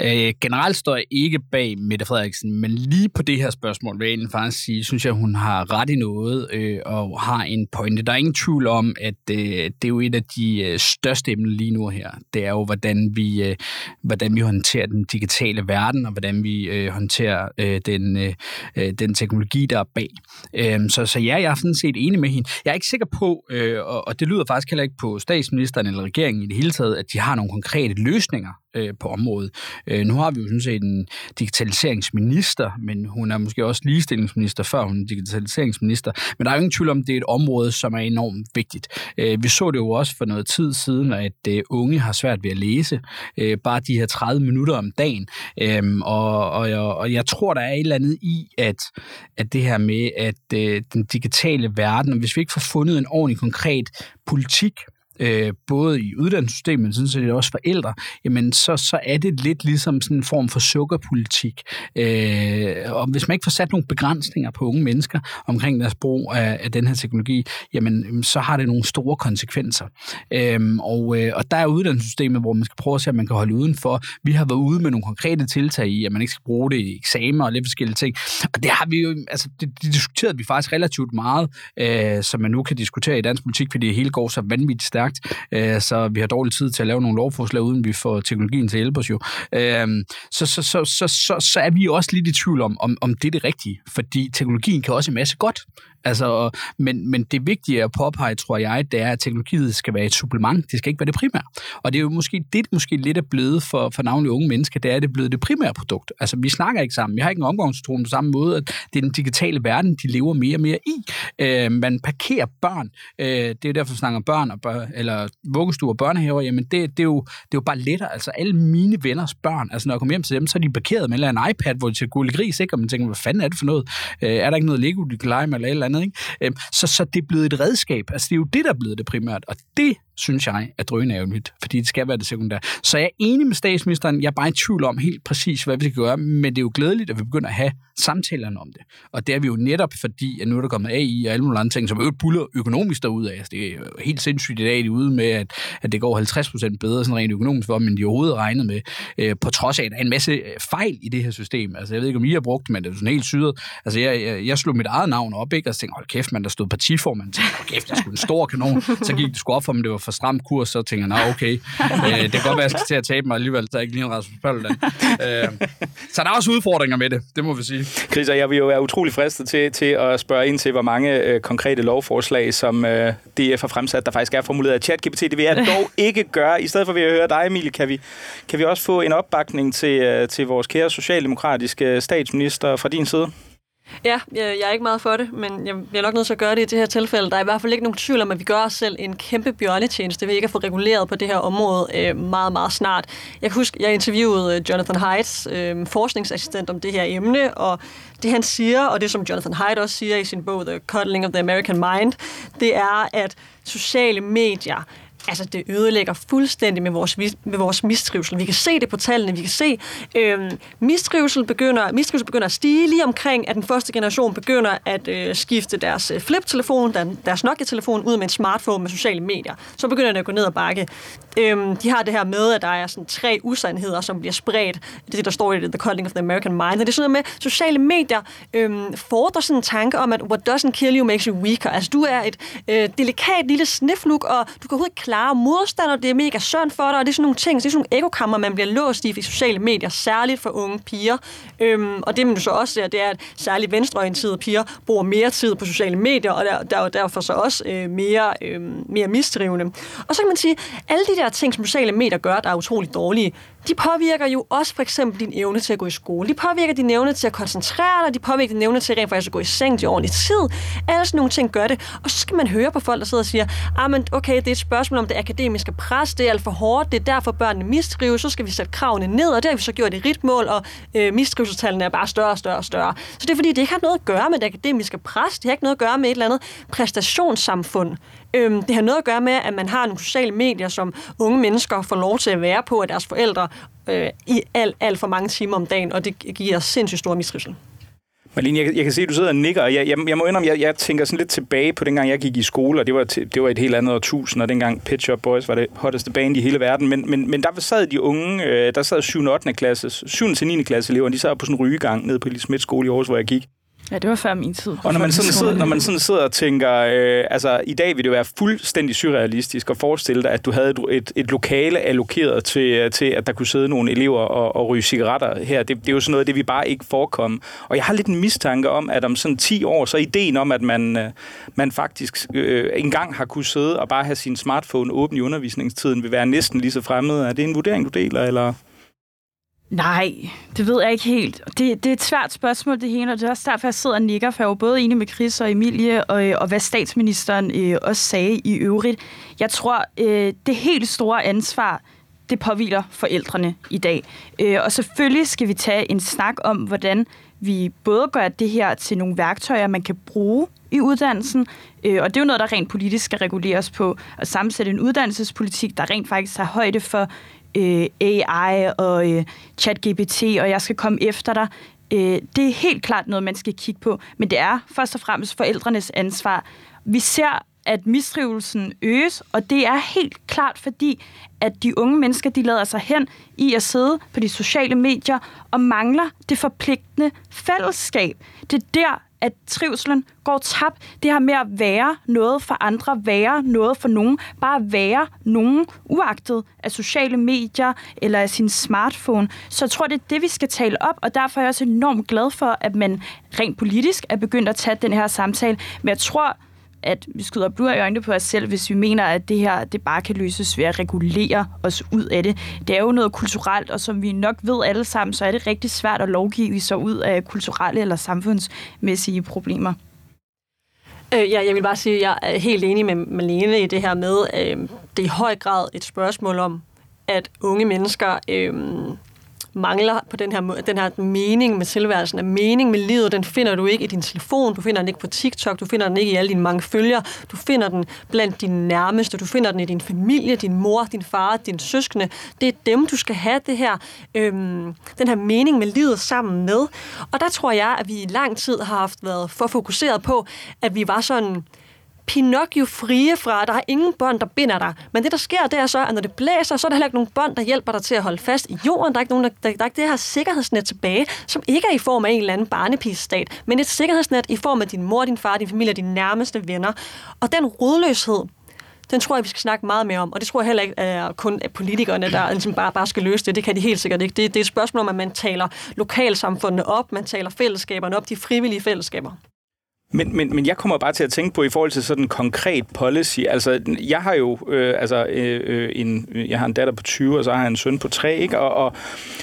Øh, generelt står jeg ikke bag Mette Frederiksen, men lige på det her spørgsmål vil jeg faktisk sige, synes jeg, hun har ret i noget øh, og har en pointe. Der er ingen tvivl om, at øh, det er jo et af de øh, største emner lige nu her. Det er jo, hvordan vi, øh, hvordan vi håndterer den digitale verden, og hvordan vi øh, håndterer øh, den, øh, øh den teknologi, der er bag. Øh, så, så ja, jeg er sådan set enig med hende. Jeg er ikke sikker på, øh, og, og det lyder faktisk heller ikke på statsministeren eller regeringen i det hele taget, at de har nogle konkrete løsninger øh, på området. Øh, nu har vi jo sådan set en digitaliseringsminister, men hun er måske også ligestillingsminister, før hun er digitaliseringsminister. Men der er jo ingen tvivl om, at det er et område, som er enormt vigtigt. Øh, vi så det jo også for noget tid siden, at øh, unge har svært ved at læse. Øh, bare de her 30 minutter om dagen. Øh, og, og, jeg, og jeg tror, der er et eller andet i, at, at det her med, at øh, den digitale verden, hvis vi ikke får fundet en ordentlig konkret politik øh, både i uddannelsessystemet, men sådan set også forældre, jamen så, så er det lidt ligesom sådan en form for sukkerpolitik. Øh, og hvis man ikke får sat nogle begrænsninger på unge mennesker omkring deres brug af, af den her teknologi, jamen så har det nogle store konsekvenser. Øh, og, øh, og der er uddannelsessystemet, hvor man skal prøve at se, at man kan holde udenfor. Vi har været ude med nogle konkrete tiltag i, at man ikke skal bruge det i eksamener og lidt forskellige ting. Og det har vi jo, altså det, det diskuterede vi faktisk relativt meget, øh, som man nu kan diskutere i dansk politik, fordi det hele går så vanvittigt stærkt sagt. øh, så vi har dårlig tid til at lave nogle lovforslag, uden vi får teknologien til at hjælpe os jo. Øh, så, så, så, så, så, så er vi også lidt i tvivl om, om, om det er det rigtige, fordi teknologien kan også en masse godt. Altså, men, men det vigtige at påpege, tror jeg, det er, at teknologiet skal være et supplement. Det skal ikke være det primære. Og det er jo måske det, måske lidt er blevet for, for navnlig unge mennesker, det er, at det er blevet det primære produkt. Altså, vi snakker ikke sammen. Vi har ikke en omgangstone på samme måde, at det er den digitale verden, de lever mere og mere i. Øh, man parkerer børn. Øh, det er derfor, vi snakker børn, og børn, eller vuggestuer og børnehaver. Jamen, det, det, er jo, det er jo bare lettere. Altså, alle mine venners børn, altså når jeg kommer hjem til dem, så er de parkeret med en iPad, hvor de skal gå gris, ikke? Og man tænker, hvad fanden er det for noget? Øh, er der ikke noget Lego, de kan lege med, eller et eller andet? Ikke? Øhm, så, så det er blevet et redskab. Altså, det er jo det, der er blevet det primært. Og det synes jeg er drønævnligt, fordi det skal være det sekundære. Så jeg er enig med statsministeren. Jeg er bare i tvivl om helt præcis, hvad vi skal gøre, men det er jo glædeligt, at vi begynder at have samtalerne om det. Og det er vi jo netop, fordi at nu er der kommet AI og alle mulige andre ting, som øvrigt buller økonomisk derud af. Altså, det er jo helt sindssygt i dag, de er ude med, at, at det går 50% bedre sådan rent økonomisk for, men de overhovedet regnet med, øh, på trods af, at der er en masse øh, fejl i det her system. Altså, jeg ved ikke, om I har brugt det, men det er sådan helt syret. Altså, jeg, jeg, jeg slog mit eget navn op, ikke? og tænkte, hold kæft, man, der stod partiformand. tænkte, hold kæft, det er sgu en stor kanon. Så gik det sgu op for mig, det var for stram kurs, så tænker jeg, nah, okay, øh, det kan godt være, jeg skal til at tabe mig alligevel, så jeg ikke lige en Rasmus Paludan. Øh, så der er også udfordringer med det, det må vi sige. Chris, og jeg vil jo være utrolig fristet til, til at spørge ind til, hvor mange øh, konkrete lovforslag, som øh, DF har fremsat, der faktisk er formuleret af ChatGPT. Det vil jeg dog ikke gøre. I stedet for at høre dig, Emil, kan vi, kan vi også få en opbakning til, øh, til vores kære socialdemokratiske statsminister fra din side? Ja, jeg, jeg er ikke meget for det, men jeg bliver nok nødt til at gøre det i det her tilfælde. Der er i hvert fald ikke nogen tvivl om, at vi gør os selv en kæmpe bjørnetjeneste ved ikke at få reguleret på det her område øh, meget, meget snart. Jeg kan huske, jeg interviewede øh, Jonathan Haidt, øh, forskningsassistent, om det her emne, og det han siger, og det som Jonathan Haidt også siger i sin bog The Cuddling of the American Mind, det er, at sociale medier altså det ødelægger fuldstændig med vores, med vores mistrivsel. Vi kan se det på tallene, vi kan se, øh, mistrivsel, begynder, mistrivsel begynder at stige lige omkring, at den første generation begynder at øh, skifte deres øh, flip-telefon, deres Nokia-telefon, ud med en smartphone med sociale medier. Så begynder det at gå ned ad bakke. Øh, de har det her med, at der er sådan tre usandheder, som bliver spredt. Det er det, der står i The Calling of the American Mind. Og det er sådan noget med, sociale medier øh, fordrer sådan en tanke om, at what doesn't kill you makes you weaker. Altså du er et øh, delikat lille snifluk, og du kan overhovedet klare værre og det er mega synd for dig, og det er sådan nogle ting, det er sådan nogle ekokammer, man bliver låst i i sociale medier, særligt for unge piger. Øhm, og det, man så også ser, det er, at særligt venstreorienterede piger bruger mere tid på sociale medier, og der, der, derfor så også øh, mere, øh, mere mistrivende. Og så kan man sige, alle de der ting, som sociale medier gør, der er utrolig dårlige, de påvirker jo også for eksempel din evne til at gå i skole. De påvirker din evne til at koncentrere dig. De påvirker din evne til rent faktisk at gå i seng til ordentlig tid. Alle sådan nogle ting gør det. Og så skal man høre på folk, der sidder og siger, ah, men okay, det er et spørgsmål om det akademiske pres. Det er alt for hårdt. Det er derfor børnene mistrives. Så skal vi sætte kravene ned, og det har vi så gjort i ritmål, og øh, mistrivselstallene er bare større og større og større. Så det er fordi, det ikke har noget at gøre med det akademiske pres. Det har ikke noget at gøre med et eller andet præstationssamfund. Øhm, det har noget at gøre med, at man har nogle sociale medier, som unge mennesker får lov til at være på af deres forældre øh, i alt, alt for mange timer om dagen, og det giver sindssygt stor mistrivsel. Marlene, jeg, jeg kan se, at du sidder og nikker, og jeg, jeg, jeg må indrømme, jeg, jeg tænker sådan lidt tilbage på dengang, jeg gik i skole, og det var, det var et helt andet årtusind, og dengang Pet Shop Boys var det hotteste band i hele verden, men, men, men der sad de unge, øh, der sad 7. og 8. klasse, 7. til 9. klasse elever, de sad på sådan en rygegang nede på Lille Smidt skole i Aarhus, hvor jeg gik. Ja, det var før min tid. Og når man sådan sidder, når man sådan sidder og tænker, øh, altså i dag vil det være fuldstændig surrealistisk at forestille dig, at du havde et, et, et lokale allokeret til, til, at der kunne sidde nogle elever og, og ryge cigaretter her. Det, det er jo sådan noget, det vi bare ikke forekomme. Og jeg har lidt en mistanke om, at om sådan 10 år, så er ideen om, at man, øh, man faktisk øh, engang har kunne sidde og bare have sin smartphone åben i undervisningstiden, vil være næsten lige så fremmed. Er det en vurdering, du deler, eller... Nej, det ved jeg ikke helt. Det, det er et svært spørgsmål, det hele, og det er også derfor, jeg sidder og nikker, for jeg var både enig med Chris og Emilie, og, øh, og hvad statsministeren øh, også sagde i øvrigt. Jeg tror, øh, det helt store ansvar, det påviler forældrene i dag. Øh, og selvfølgelig skal vi tage en snak om, hvordan vi både gør det her til nogle værktøjer, man kan bruge i uddannelsen, øh, og det er jo noget, der rent politisk skal reguleres på, at sammensætte en uddannelsespolitik, der rent faktisk har højde for øh, AI og øh, ChatGPT, og jeg skal komme efter dig. Øh, det er helt klart noget, man skal kigge på, men det er først og fremmest forældrenes ansvar. Vi ser, at mistrivelsen øges, og det er helt klart fordi, at de unge mennesker, de lader sig hen i at sidde på de sociale medier og mangler det forpligtende fællesskab. Det er der, at trivselen går tabt. Det her med at være noget for andre, være noget for nogen, bare være nogen, uagtet af sociale medier eller af sin smartphone. Så jeg tror, det er det, vi skal tale op, og derfor er jeg også enormt glad for, at man rent politisk er begyndt at tage den her samtale. Men jeg tror, at vi skyder blod i øjnene på os selv, hvis vi mener, at det her det bare kan løses ved at regulere os ud af det. Det er jo noget kulturelt, og som vi nok ved alle sammen, så er det rigtig svært at lovgive sig ud af kulturelle eller samfundsmæssige problemer. Øh, ja, jeg vil bare sige, at jeg er helt enig med Malene i det her med, øh, det er i høj grad et spørgsmål om, at unge mennesker øh, mangler på den her, den her mening med tilværelsen, af mening med livet, den finder du ikke i din telefon, du finder den ikke på TikTok, du finder den ikke i alle dine mange følgere, du finder den blandt dine nærmeste, du finder den i din familie, din mor, din far, din søskende. Det er dem, du skal have det her, øhm, den her mening med livet sammen med. Og der tror jeg, at vi i lang tid har haft været for fokuseret på, at vi var sådan Pinocchio frie fra, der er ingen bånd, der binder dig. Men det, der sker, det er så, at når det blæser, så er der heller ikke nogen bånd, der hjælper dig til at holde fast i jorden. Der er ikke, nogen, der, der, der er ikke det her sikkerhedsnet tilbage, som ikke er i form af en eller anden barnepigestat, men et sikkerhedsnet i form af din mor, din far, din familie og dine nærmeste venner. Og den rodløshed, den tror jeg, vi skal snakke meget mere om. Og det tror jeg heller ikke er kun politikerne, der ligesom bare, bare skal løse det. Det kan de helt sikkert ikke. Det, det er et spørgsmål om, at man taler lokalsamfundene op, man taler fællesskaberne op, de frivillige fællesskaber. Men, men, men jeg kommer bare til at tænke på i forhold til sådan en konkret policy. Altså, jeg har jo øh, altså, øh, øh en, jeg har en datter på 20, og så har jeg en søn på 3, ikke? Og, og,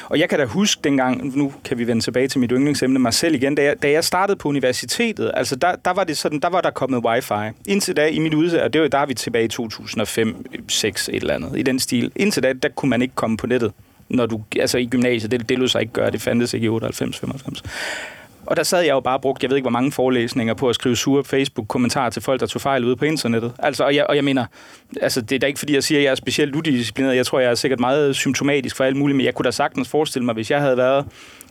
og jeg kan da huske dengang, nu kan vi vende tilbage til mit yndlingsemne mig selv igen, da jeg, da jeg startede på universitetet, altså der, der var det sådan, der var der kommet wifi. Indtil da i mit udse, og det var, der er vi tilbage i 2005, 6 et eller andet, i den stil. Indtil da, der kunne man ikke komme på nettet når du, altså i gymnasiet, det, det lød sig ikke gøre, det fandtes ikke i 98, 95. Og der sad jeg jo bare og brugte, jeg ved ikke hvor mange forelæsninger på at skrive sure Facebook-kommentarer til folk, der tog fejl ude på internettet. Altså, og, jeg, og jeg mener, altså, det er da ikke fordi, jeg siger, at jeg er specielt udisciplineret. Jeg tror, jeg er sikkert meget symptomatisk for alt muligt, men jeg kunne da sagtens forestille mig, hvis jeg havde været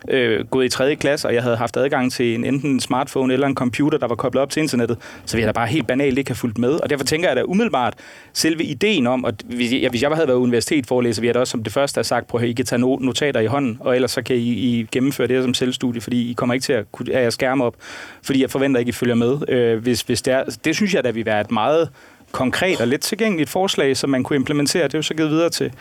øh, gået i 3. klasse, og jeg havde haft adgang til en, enten en smartphone eller en computer, der var koblet op til internettet, så ville jeg da bare helt banalt ikke have fulgt med. Og derfor tænker jeg da umiddelbart, selve ideen om, at hvis jeg, hvis jeg havde været universitetforelæser, ville jeg da også som det første have sagt, prøv at I kan tage notater i hånden, og ellers så kan I, I gennemføre det her som selvstudie, fordi I kommer ikke til at kunne have skærme op, fordi jeg forventer ikke, I følger med. Øh, hvis, hvis det, er, det synes jeg da vil være et meget konkret og let tilgængeligt forslag, som man kunne implementere. Det er jo så givet videre til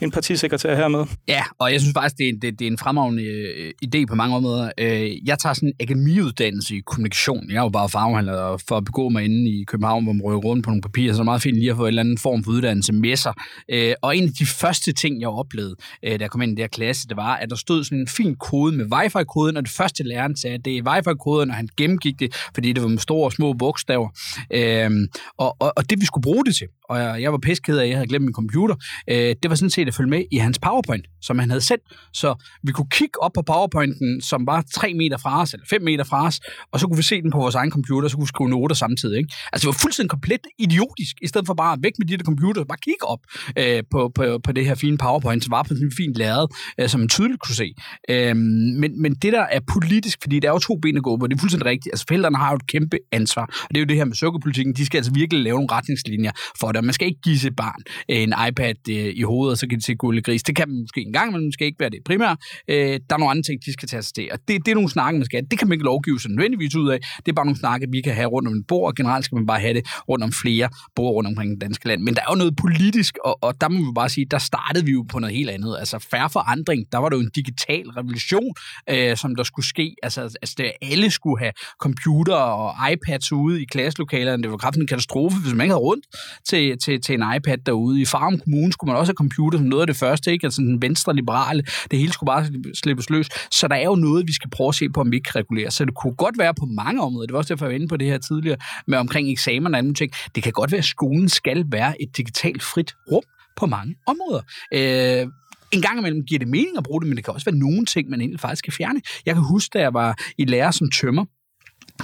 en partisekretær hermed. Ja, og jeg synes faktisk, det er, det, det er en fremragende øh, idé på mange måder. Øh, jeg tager sådan en akademiuddannelse i kommunikation. Jeg er jo bare farvehandler for at begå mig inde i København, hvor man rører rundt på nogle papirer, så er det meget fint lige at få en eller anden form for uddannelse med sig. Øh, og en af de første ting, jeg oplevede, øh, da jeg kom ind i den der klasse, det var, at der stod sådan en fin kode med wifi-koden, og det første læreren sagde, at det er wifi-koden, og han gennemgik det, fordi det var med store og små bogstaver. Øh, og, og, og det vi skulle bruge det til, og jeg, jeg var pisket af, at jeg havde glemt min computer, øh, det var sådan set at følge med i hans PowerPoint, som han havde sendt. Så vi kunne kigge op på PowerPointen, som var 3 meter fra os, eller 5 meter fra os, og så kunne vi se den på vores egen computer, og så kunne vi skrive noter samtidig. Ikke? Altså det var fuldstændig komplet idiotisk, i stedet for bare at væk med de der computer, bare kigge op øh, på, på, på det her fine PowerPoint, som var på sådan en fin lærred, øh, som man tydeligt kunne se. Øh, men, men det der er politisk, fordi der er jo to ben at gå på, det er fuldstændig rigtigt. Altså forældrene har jo et kæmpe ansvar, og det er jo det her med sukkerpolitikken, de skal altså virkelig lave nogle ret retningslinjer for det. Man skal ikke give sit barn øh, en iPad øh, i hovedet, og så kan de se gulde gris. Det kan man måske en gang, men man skal ikke være det primære. Øh, der er nogle andre ting, de skal tage sig til. Og det, det er nogle snakke, man skal have. Det kan man ikke lovgive sig nødvendigvis ud af. Det er bare nogle snakke, vi kan have rundt om et bord, og generelt skal man bare have det rundt om flere bord rundt omkring det danske land. Men der er jo noget politisk, og, og der må vi bare sige, der startede vi jo på noget helt andet. Altså færre forandring, der var det jo en digital revolution, øh, som der skulle ske. Altså, altså det, alle skulle have computer og iPads ude i klasselokalerne. Det var kraftigt en katastrofe, hvis man ikke rundt til, til, til en iPad derude. I Farum Kommune skulle man også have computer som noget af det første, ikke? Altså den venstre liberale. Det hele skulle bare slippes løs. Så der er jo noget, vi skal prøve at se på, om vi ikke kan regulere. Så det kunne godt være på mange områder. Det var også derfor, jeg var inde på det her tidligere med omkring eksamen og andre ting. Det kan godt være, at skolen skal være et digitalt frit rum på mange områder. Øh, en gang imellem giver det mening at bruge det, men det kan også være nogle ting, man egentlig faktisk kan fjerne. Jeg kan huske, da jeg var i lærer som tømmer,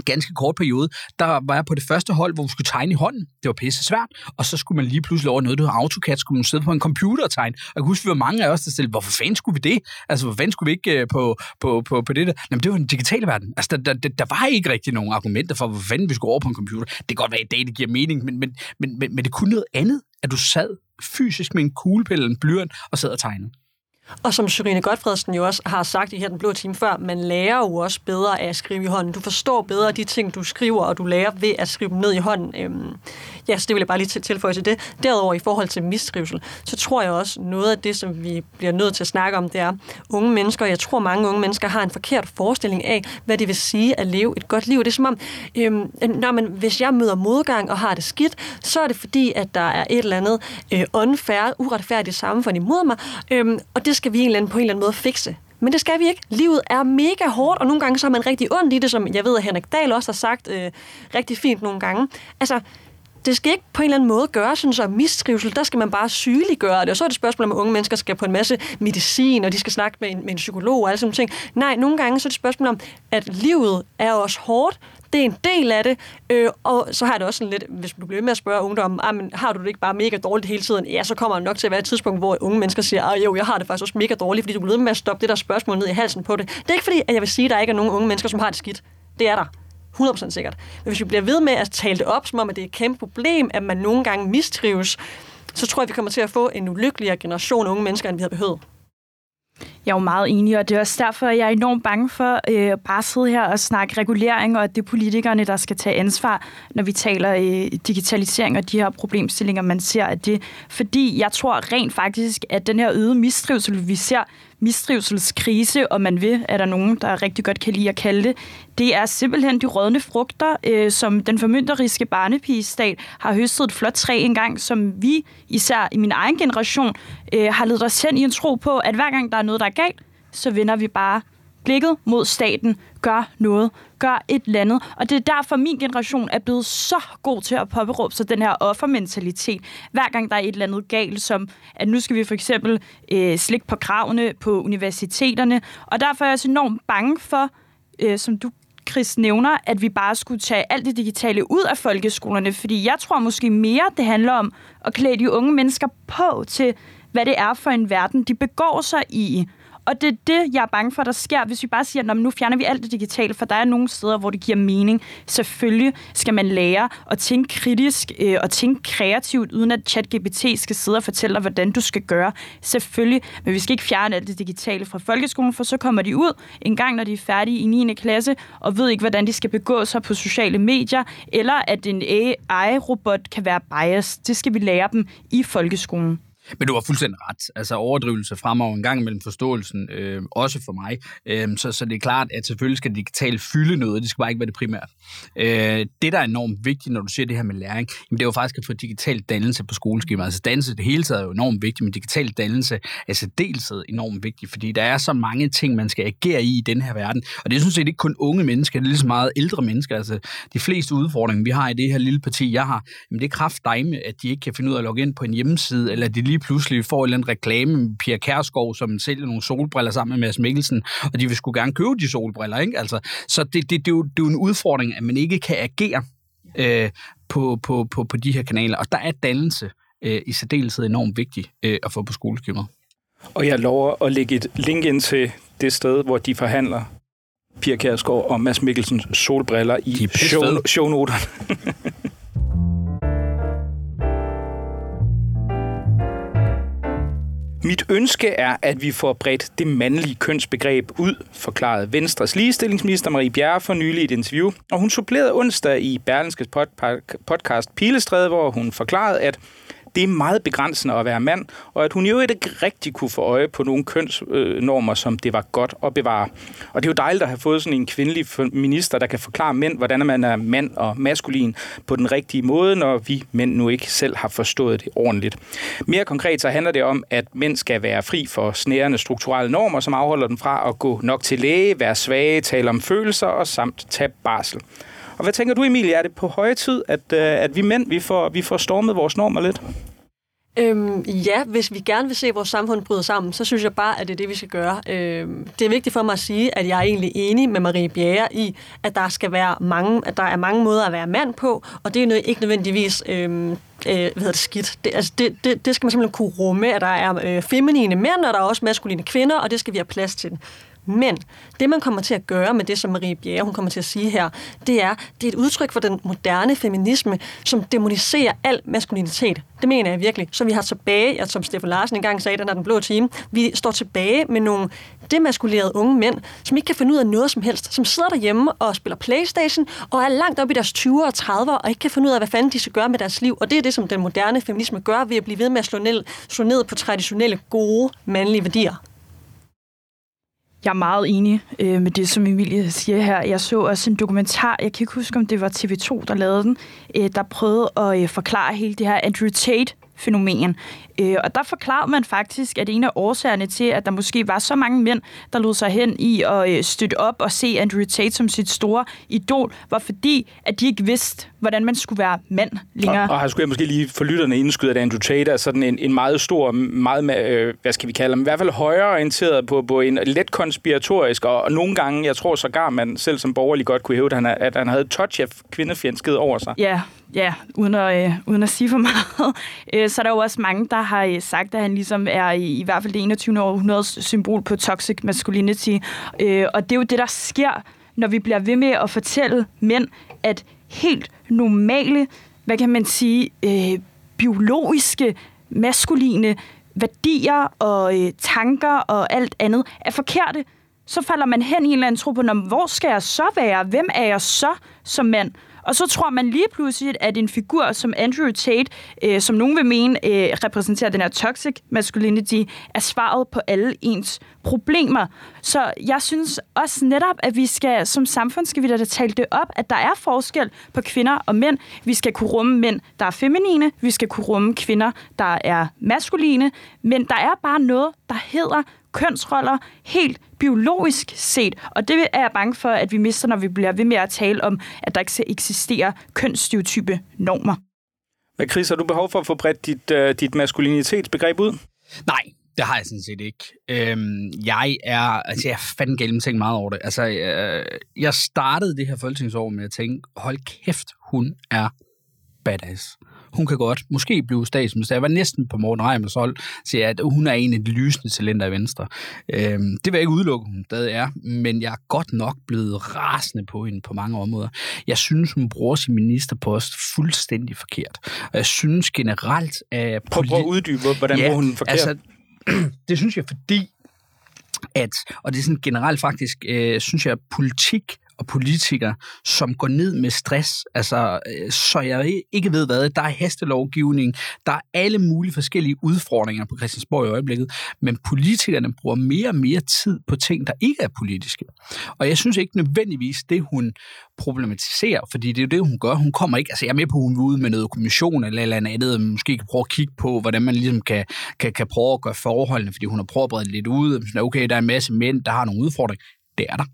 ganske kort periode, der var jeg på det første hold, hvor vi skulle tegne i hånden. Det var pisse svært. Og så skulle man lige pludselig over noget, der hedder AutoCAD, skulle man sidde på en computer og tegne. Og jeg kan huske, vi var mange af os, der stillede, hvorfor fanden skulle vi det? Altså, hvor fanden skulle vi ikke øh, på, på, på, på det der? Jamen, det var den digitale verden. Altså, der, der, der var ikke rigtig nogen argumenter for, hvor fanden vi skulle over på en computer. Det kan godt være, at i dag det giver mening, men, men, men, men, men det kunne noget andet, at du sad fysisk med en kuglepille eller en blyant og sad og tegnede. Og som Sørine Godfredsen jo også har sagt i her den blå time før, man lærer jo også bedre af at skrive i hånden. Du forstår bedre de ting, du skriver, og du lærer ved at skrive dem ned i hånden. Øhm, ja, så det vil jeg bare lige tilføje til det. Derudover i forhold til mistrivsel, så tror jeg også, noget af det, som vi bliver nødt til at snakke om, det er unge mennesker. Jeg tror, mange unge mennesker har en forkert forestilling af, hvad det vil sige at leve et godt liv. Det er som om, øhm, når man, hvis jeg møder modgang og har det skidt, så er det fordi, at der er et eller andet øh, unfair, uretfærdigt samfund imod mig, øhm, og det skal vi en eller anden, på en eller anden måde fikse. Men det skal vi ikke. Livet er mega hårdt, og nogle gange så har man rigtig ondt i det, som jeg ved, at Henrik Dahl også har sagt øh, rigtig fint nogle gange. Altså, det skal ikke på en eller anden måde gøre sådan så mistrivsel, der skal man bare sygeliggøre det. Og så er det spørgsmål, om unge mennesker skal på en masse medicin, og de skal snakke med en, med en psykolog og alle sådan ting. Nej, nogle gange så er det spørgsmål om, at livet er også hårdt, det er en del af det, øh, og så har det også sådan lidt, hvis du bliver med at spørge ungdommen, ah, men har du det ikke bare mega dårligt hele tiden? Ja, så kommer der nok til at være et tidspunkt, hvor unge mennesker siger, ah, jo, jeg har det faktisk også mega dårligt, fordi du bliver med at stoppe det der spørgsmål ned i halsen på det. Det er ikke fordi, at jeg vil sige, at der ikke er nogen unge mennesker, som har det skidt. Det er der. 100% sikkert. Men hvis vi bliver ved med at tale det op, som om at det er et kæmpe problem, at man nogle gange mistrives, så tror jeg, vi kommer til at få en ulykkeligere generation af unge mennesker, end vi har behøvet. Jeg er jo meget enig, og det er også derfor, at jeg er enormt bange for øh, bare at sidde her og snakke regulering, og at det er politikerne, der skal tage ansvar, når vi taler øh, digitalisering og de her problemstillinger, man ser af det. Fordi jeg tror rent faktisk, at den her øgede mistrivsel, vi ser, mistrivselskrise, og man vil, er der nogen, der rigtig godt kan lide at kalde det, det er simpelthen de rådne frugter, øh, som den formynderiske barnepigestat har høstet et flot træ engang, som vi, især i min egen generation, øh, har ledet os hen i en tro på, at hver gang der er noget, der er galt, så vender vi bare blikket mod staten, gør noget, gør et eller andet. Og det er derfor, min generation er blevet så god til at påberåbe sig den her offermentalitet. Hver gang der er et eller andet galt, som at nu skal vi for eksempel øh, slikke på kravene på universiteterne. Og derfor er jeg også enormt bange for, øh, som du Chris nævner, at vi bare skulle tage alt det digitale ud af folkeskolerne, fordi jeg tror måske mere, det handler om at klæde de unge mennesker på til, hvad det er for en verden, de begår sig i. Og det er det, jeg er bange for, der sker, hvis vi bare siger, at nu fjerner vi alt det digitale, for der er nogle steder, hvor det giver mening. Selvfølgelig skal man lære at tænke kritisk øh, og tænke kreativt, uden at ChatGPT skal sidde og fortælle dig, hvordan du skal gøre. Selvfølgelig, men vi skal ikke fjerne alt det digitale fra folkeskolen, for så kommer de ud en gang, når de er færdige i 9. klasse, og ved ikke, hvordan de skal begå sig på sociale medier, eller at en AI-robot kan være biased. Det skal vi lære dem i folkeskolen. Men du har fuldstændig ret. Altså overdrivelse fremover en gang mellem forståelsen, øh, også for mig. Øh, så, så det er klart, at selvfølgelig skal det digitale fylde noget, det skal bare ikke være det primære. Øh, det, der er enormt vigtigt, når du siger det her med læring, jamen, det er jo faktisk at få digital dannelse på skoleskemaet. Altså dannelse det hele taget er jo enormt vigtigt, men digital dannelse altså, er særdeleshed enormt vigtigt, fordi der er så mange ting, man skal agere i i den her verden. Og det er sådan set ikke kun unge mennesker, det er lige så meget ældre mennesker. Altså de fleste udfordringer, vi har i det her lille parti, jeg har, jamen, det er kraft med, at de ikke kan finde ud af at logge ind på en hjemmeside, eller at de lige lige pludselig får en eller anden reklame med Pia Kærskov, som sælger nogle solbriller sammen med Mads Mikkelsen, og de vil sgu gerne købe de solbriller, ikke? Altså, så det, det, det, er jo, det er jo en udfordring, at man ikke kan agere øh, på, på, på, på de her kanaler, og der er dannelse øh, i særdeleshed enormt vigtigt øh, at få på skoleskemaet. Og jeg lover at lægge et link ind til det sted, hvor de forhandler Pia Kærsgaard og Mads Mikkelsens solbriller i show, shownoterne. Mit ønske er, at vi får bredt det mandlige kønsbegreb ud, forklarede Venstres ligestillingsminister Marie Bjerre for nylig i et interview. Og hun supplerede onsdag i Berlinskes podcast Pilestræde, hvor hun forklarede, at det er meget begrænsende at være mand, og at hun jo ikke rigtig kunne få øje på nogle kønsnormer, som det var godt at bevare. Og det er jo dejligt at have fået sådan en kvindelig minister, der kan forklare mænd, hvordan man er mand og maskulin på den rigtige måde, når vi mænd nu ikke selv har forstået det ordentligt. Mere konkret så handler det om, at mænd skal være fri for snærende strukturelle normer, som afholder dem fra at gå nok til læge, være svage, tale om følelser og samt tage barsel. Og hvad tænker du, Emilie? Er det på høje tid, at, øh, at vi mænd vi får, vi får stormet vores normer lidt? Øhm, ja, hvis vi gerne vil se vores samfund bryde sammen, så synes jeg bare, at det er det, vi skal gøre. Øhm, det er vigtigt for mig at sige, at jeg er egentlig enig med Marie Bjerre i, at der skal være mange, at der er mange måder at være mand på, og det er ikke nødvendigvis øhm, øh, hvad hedder det, skidt. Det, altså det, det, det skal man simpelthen kunne rumme, at der er øh, feminine mænd, og der er også maskuline kvinder, og det skal vi have plads til. Men det, man kommer til at gøre med det, som Marie Bjerre hun kommer til at sige her, det er, det er et udtryk for den moderne feminisme, som demoniserer al maskulinitet. Det mener jeg virkelig. Så vi har tilbage, at som Stefan Larsen engang sagde, den er den blå time, vi står tilbage med nogle demaskulerede unge mænd, som ikke kan finde ud af noget som helst, som sidder derhjemme og spiller Playstation, og er langt op i deres 20'er og 30'er, og ikke kan finde ud af, hvad fanden de skal gøre med deres liv. Og det er det, som den moderne feminisme gør ved at blive ved med at slå ned, slå ned på traditionelle, gode, mandlige værdier. Jeg er meget enig øh, med det, som Emilie siger her. Jeg så også en dokumentar, jeg kan ikke huske, om det var TV2, der lavede den, øh, der prøvede at øh, forklare hele det her Andrew Tate fænomen. Øh, og der forklarede man faktisk, at en af årsagerne til, at der måske var så mange mænd, der lod sig hen i at øh, støtte op og se Andrew Tate som sit store idol, var fordi, at de ikke vidste, hvordan man skulle være mand længere. Og, og her skulle jeg måske lige for lytterne indskyde, at Andrew Tate er sådan en, en meget stor, meget, øh, hvad skal vi kalde ham, i hvert fald højere orienteret på, på en let konspiratorisk, og, og nogle gange, jeg tror sågar, man selv som borgerlig godt kunne hæve, at han, at han havde touch af kvindefjendskhed over sig. Ja, ja, uden at, øh, uden at sige for meget, øh, så er der jo også mange, der har øh, sagt, at han ligesom er i, i hvert fald det 21. århundredes symbol på toxic masculinity. Øh, og det er jo det, der sker, når vi bliver ved med at fortælle mænd, at helt normale, hvad kan man sige, øh, biologiske, maskuline værdier og øh, tanker og alt andet er forkerte, så falder man hen i en eller anden tro på, hvor skal jeg så være? Hvem er jeg så som mand? Og så tror man lige pludselig, at en figur som Andrew Tate, øh, som nogen vil mene øh, repræsenterer den her toxic masculinity, er svaret på alle ens problemer. Så jeg synes også netop, at vi skal som samfund skal vi da tale det op, at der er forskel på kvinder og mænd. Vi skal kunne rumme mænd, der er feminine. Vi skal kunne rumme kvinder, der er maskuline. Men der er bare noget, der hedder kønsroller helt biologisk set. Og det er jeg bange for, at vi mister, når vi bliver ved med at tale om, at der ikke skal eksistere kønsstereotype normer. Hvad, Chris, har du behov for at få bredt dit, uh, dit maskulinitetsbegreb ud? Nej, det har jeg sådan set ikke. Øhm, jeg er, altså jeg er fandme gennemtænkt meget over det. Altså, jeg, jeg startede det her folketingsår med at tænke, hold kæft, hun er badass hun kan godt måske blive statsminister. Jeg var næsten på Morten Reimers hold, så at hun er en af de lysende talenter i Venstre. Øhm, det vil jeg ikke udelukke, hun stadig er, men jeg er godt nok blevet rasende på hende på mange områder. Jeg synes, hun bruger sin ministerpost fuldstændig forkert. Og jeg synes generelt, at... Prøv, prøv at uddybe, hvordan ja, bruger hun forkert? Altså, det synes jeg, fordi at, og det er sådan generelt faktisk, øh, synes jeg, at politik og politikere, som går ned med stress. Altså, øh, så jeg ikke ved hvad. Der er hastelovgivning, der er alle mulige forskellige udfordringer på Christiansborg i øjeblikket, men politikerne bruger mere og mere tid på ting, der ikke er politiske. Og jeg synes ikke nødvendigvis det, hun problematiserer, fordi det er jo det, hun gør. Hun kommer ikke, altså jeg er med på, at hun vil ud med noget kommission eller eller andet, måske kan prøve at kigge på, hvordan man ligesom kan, kan, kan prøve at gøre forholdene, fordi hun har prøvet at brede lidt ud. Okay, der er en masse mænd, der har nogle udfordringer. Det er der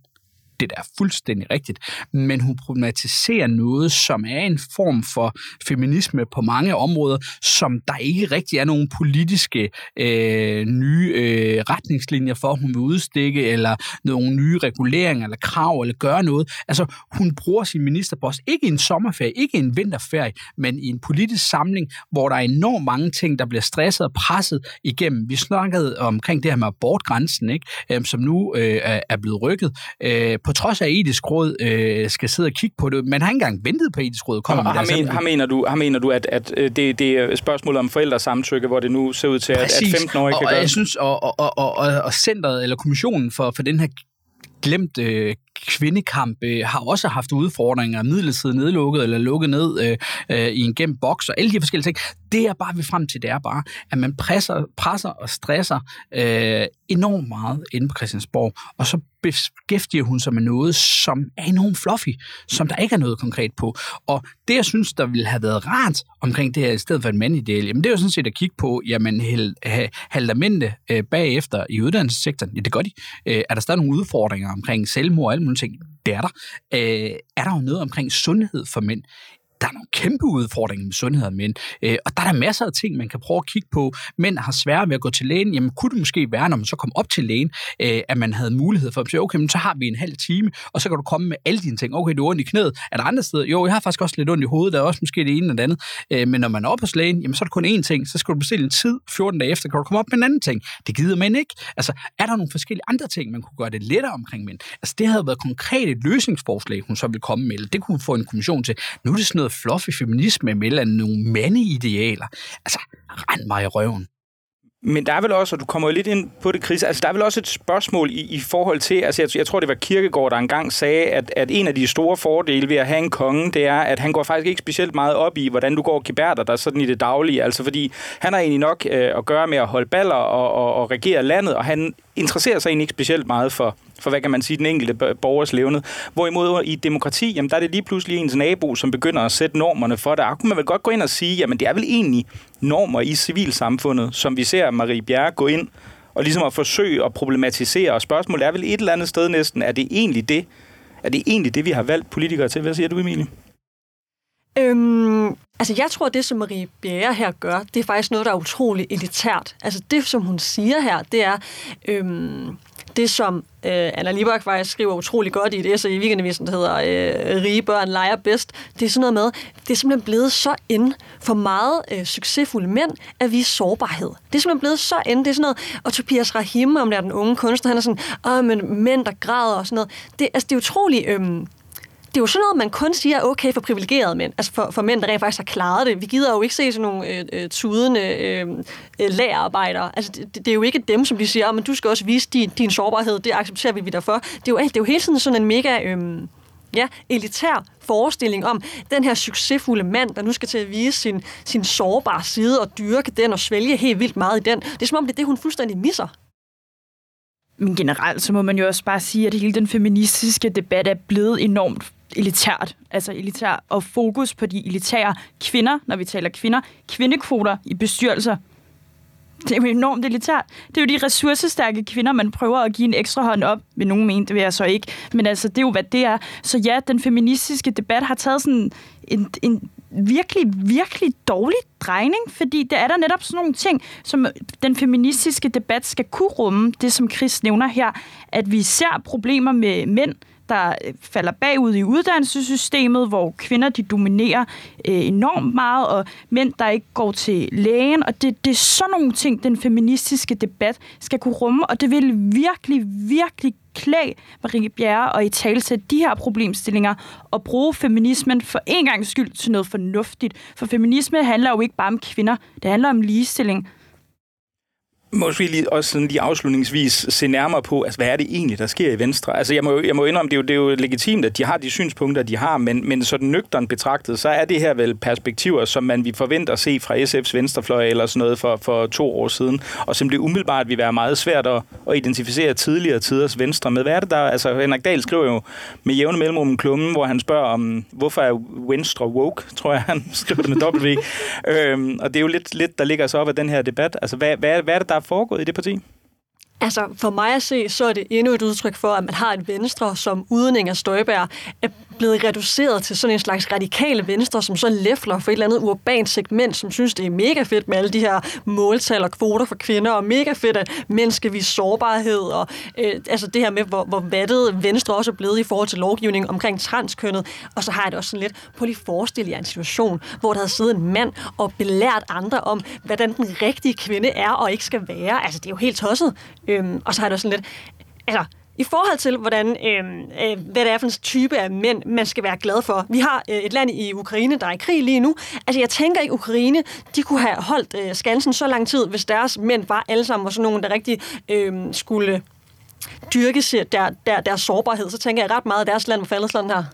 det der er fuldstændig rigtigt, men hun problematiserer noget, som er en form for feminisme på mange områder, som der ikke rigtig er nogen politiske øh, nye øh, retningslinjer for, hun vil udstikke, eller nogle nye reguleringer, eller krav, eller gøre noget. Altså, hun bruger sin ministerpost ikke i en sommerferie, ikke i en vinterferie, men i en politisk samling, hvor der er enormt mange ting, der bliver stresset og presset igennem. Vi snakkede omkring det her med abortgrænsen, ikke? Øh, som nu øh, er blevet rykket. Øh, på trods af etisk råd øh, skal sidde og kigge på det. Man har ikke engang ventet på etisk råd. Kommer og, med har, men, mener du, har mener du, at, at øh, det, det er spørgsmål om forældresamtykke, hvor det nu ser ud til, Præcis. at, at 15-årige kan og, gøre og jeg synes, og, og, og, og, og centret, eller kommissionen for, for den her glemt øh, kvindekamp øh, har også haft udfordringer, midlertidigt nedlukket eller lukket ned øh, øh, i en gemt boks og alle de forskellige ting. Det er bare vi frem til, det er bare, at man presser, presser og stresser øh, enormt meget inde på Christiansborg, og så beskæftiger hun sig med noget, som er enormt fluffy, som der ikke er noget konkret på. Og det, jeg synes, der ville have været rart omkring det her, i stedet for en mandideal, jamen det er jo sådan set at kigge på, jamen halter mændene øh, bagefter i uddannelsessektoren? Ja, det gør de. Øh, er der stadig nogle udfordringer omkring selvmord og alle mulige ting? Det er der. Øh, er der jo noget omkring sundhed for mænd? Der er nogle kæmpe udfordringer med sundhed af mænd. Øh, og der er der masser af ting, man kan prøve at kigge på. Mænd har svært ved at gå til lægen. Jamen, kunne det måske være, når man så kom op til lægen, øh, at man havde mulighed for at sige, okay, men så har vi en halv time, og så kan du komme med alle dine ting. Okay, du er ondt i knæet. Er der andre steder? Jo, jeg har faktisk også lidt ondt i hovedet. Der er også måske det ene eller det andet. Øh, men når man er oppe hos lægen, jamen, så er det kun én ting. Så skal du bestille en tid. 14 dage efter kan du komme op med en anden ting. Det gider man ikke. Altså, er der nogle forskellige andre ting, man kunne gøre det lettere omkring mænd? Altså, det havde været konkrete løsningsforslag, hun så ville komme med. Eller det kunne få en kommission til. Nu er det sådan noget fluffy feminisme mellem nogle mandeidealer. Altså, rend mig i røven. Men der er vel også, og du kommer jo lidt ind på det, Chris, altså der er vel også et spørgsmål i, i forhold til, altså jeg, jeg tror det var Kirkegaard, der engang sagde, at, at en af de store fordele ved at have en konge, det er, at han går faktisk ikke specielt meget op i, hvordan du går og gebærder dig sådan i det daglige, altså fordi han har egentlig nok øh, at gøre med at holde baller og, og, og regere landet, og han interesserer sig egentlig ikke specielt meget for, for hvad kan man sige, den enkelte borgers levende. Hvorimod i demokrati, jamen der er det lige pludselig ens nabo, som begynder at sætte normerne for det. Og kunne man vel godt gå ind og sige, jamen det er vel egentlig normer i civilsamfundet, som vi ser Marie Bjerre gå ind og ligesom at forsøge at problematisere. Og spørgsmålet er vel et eller andet sted næsten, er det egentlig det, er det egentlig det, vi har valgt politikere til? Hvad siger du, Emilie? Øhm, altså, jeg tror, at det, som Marie Bjerre her gør, det er faktisk noget, der er utroligt elitært. Altså, det, som hun siger her, det er... Øhm, det, som øh, Anna Libak faktisk skriver utrolig godt i et essay i weekendavisen, der hedder øh, Rige børn leger bedst, det er sådan noget med, det er simpelthen blevet så ind for meget øh, succesfulde mænd at vise sårbarhed. Det er simpelthen blevet så ind. Det er sådan noget, og Tobias Rahim, om der er den unge kunstner, han er sådan, åh, men mænd, der græder og sådan noget. Det, altså, det er utroligt... Øh, det er jo sådan noget, man kun siger er okay for privilegerede mænd, altså for, for mænd, der rent faktisk har klaret det. Vi gider jo ikke se sådan nogle øh, øh tudende øh, øh, lærerarbejdere. Altså, det, det, er jo ikke dem, som de siger, ah, men du skal også vise din, din sårbarhed, det accepterer vi dig for. Det er jo, det er jo hele tiden sådan en mega... Øh, ja, elitær forestilling om den her succesfulde mand, der nu skal til at vise sin, sin sårbare side og dyrke den og svælge helt vildt meget i den. Det er som om, det er det, hun fuldstændig misser. Men generelt så må man jo også bare sige, at hele den feministiske debat er blevet enormt elitært, altså elitær, og fokus på de elitære kvinder, når vi taler kvinder, kvindekvoter i bestyrelser. Det er jo enormt elitært. Det er jo de ressourcestærke kvinder, man prøver at give en ekstra hånd op. Vil nogen mene, det vil jeg så ikke. Men altså, det er jo, hvad det er. Så ja, den feministiske debat har taget sådan en, en virkelig, virkelig dårlig drejning, fordi det er der netop sådan nogle ting, som den feministiske debat skal kunne rumme. Det, som Chris nævner her, at vi ser problemer med mænd, der øh, falder bagud i uddannelsessystemet, hvor kvinder de dominerer øh, enormt meget, og mænd, der ikke går til lægen. Og det, det er sådan nogle ting, den feministiske debat skal kunne rumme, og det vil virkelig, virkelig klæde Marie Bjerre og i tale til de her problemstillinger og bruge feminismen for en gang skyld til noget fornuftigt. For feminisme handler jo ikke bare om kvinder, det handler om ligestilling. Måske lige, også sådan lige afslutningsvis se nærmere på, altså, hvad er det egentlig, der sker i Venstre? Altså, jeg må, jeg må indrømme, det er, jo, det er jo legitimt, at de har de synspunkter, de har, men, men sådan nøgteren betragtet, så er det her vel perspektiver, som man vi forventer at se fra SF's venstrefløj eller sådan noget for, for to år siden, og som det umiddelbart vil være meget svært at, at identificere tidligere tiders Venstre med. Hvad er det der? Altså, Henrik Dahl skriver jo med jævne mellemrum en klumme, hvor han spørger om, hvorfor er Venstre woke, tror jeg, han skriver det med W. øhm, og det er jo lidt, lidt der ligger så op af den her debat. Altså, hvad, hvad, hvad er det, der foregået i det parti? Altså, for mig at se, så er det endnu et udtryk for, at man har et venstre, som uden Inger Støjberg er blevet reduceret til sådan en slags radikale venstre, som så læfler for et eller andet urbant segment, som synes, det er mega fedt med alle de her måltal og kvoter for kvinder, og mega fedt, at mænd skal vise sårbarhed, og øh, altså det her med, hvor, hvor vattet venstre også er blevet i forhold til lovgivning omkring transkønnet. Og så har jeg det også sådan lidt, på lige forestille jer en situation, hvor der havde siddet en mand og belært andre om, hvordan den rigtige kvinde er og ikke skal være. Altså, det er jo helt tosset. Øhm, og så har jeg det også sådan lidt, altså, i forhold til, hvordan, øh, øh, hvad det er for en type af mænd, man skal være glad for. Vi har øh, et land i Ukraine, der er i krig lige nu. Altså, jeg tænker ikke, Ukraine, de kunne have holdt øh, skansen så lang tid, hvis deres mænd var alle sammen var sådan nogen, der rigtig øh, skulle dyrke der, der, deres sårbarhed. Så tænker jeg ret meget, at deres land var faldet sådan her.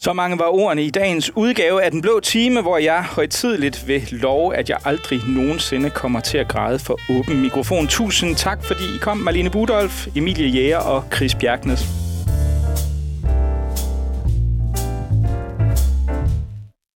Så mange var ordene i dagens udgave af Den Blå Time, hvor jeg højtidligt vil love, at jeg aldrig nogensinde kommer til at græde for åben mikrofon. Tusind tak, fordi I kom, Marlene Budolf, Emilie Jæger og Chris Bjergnes.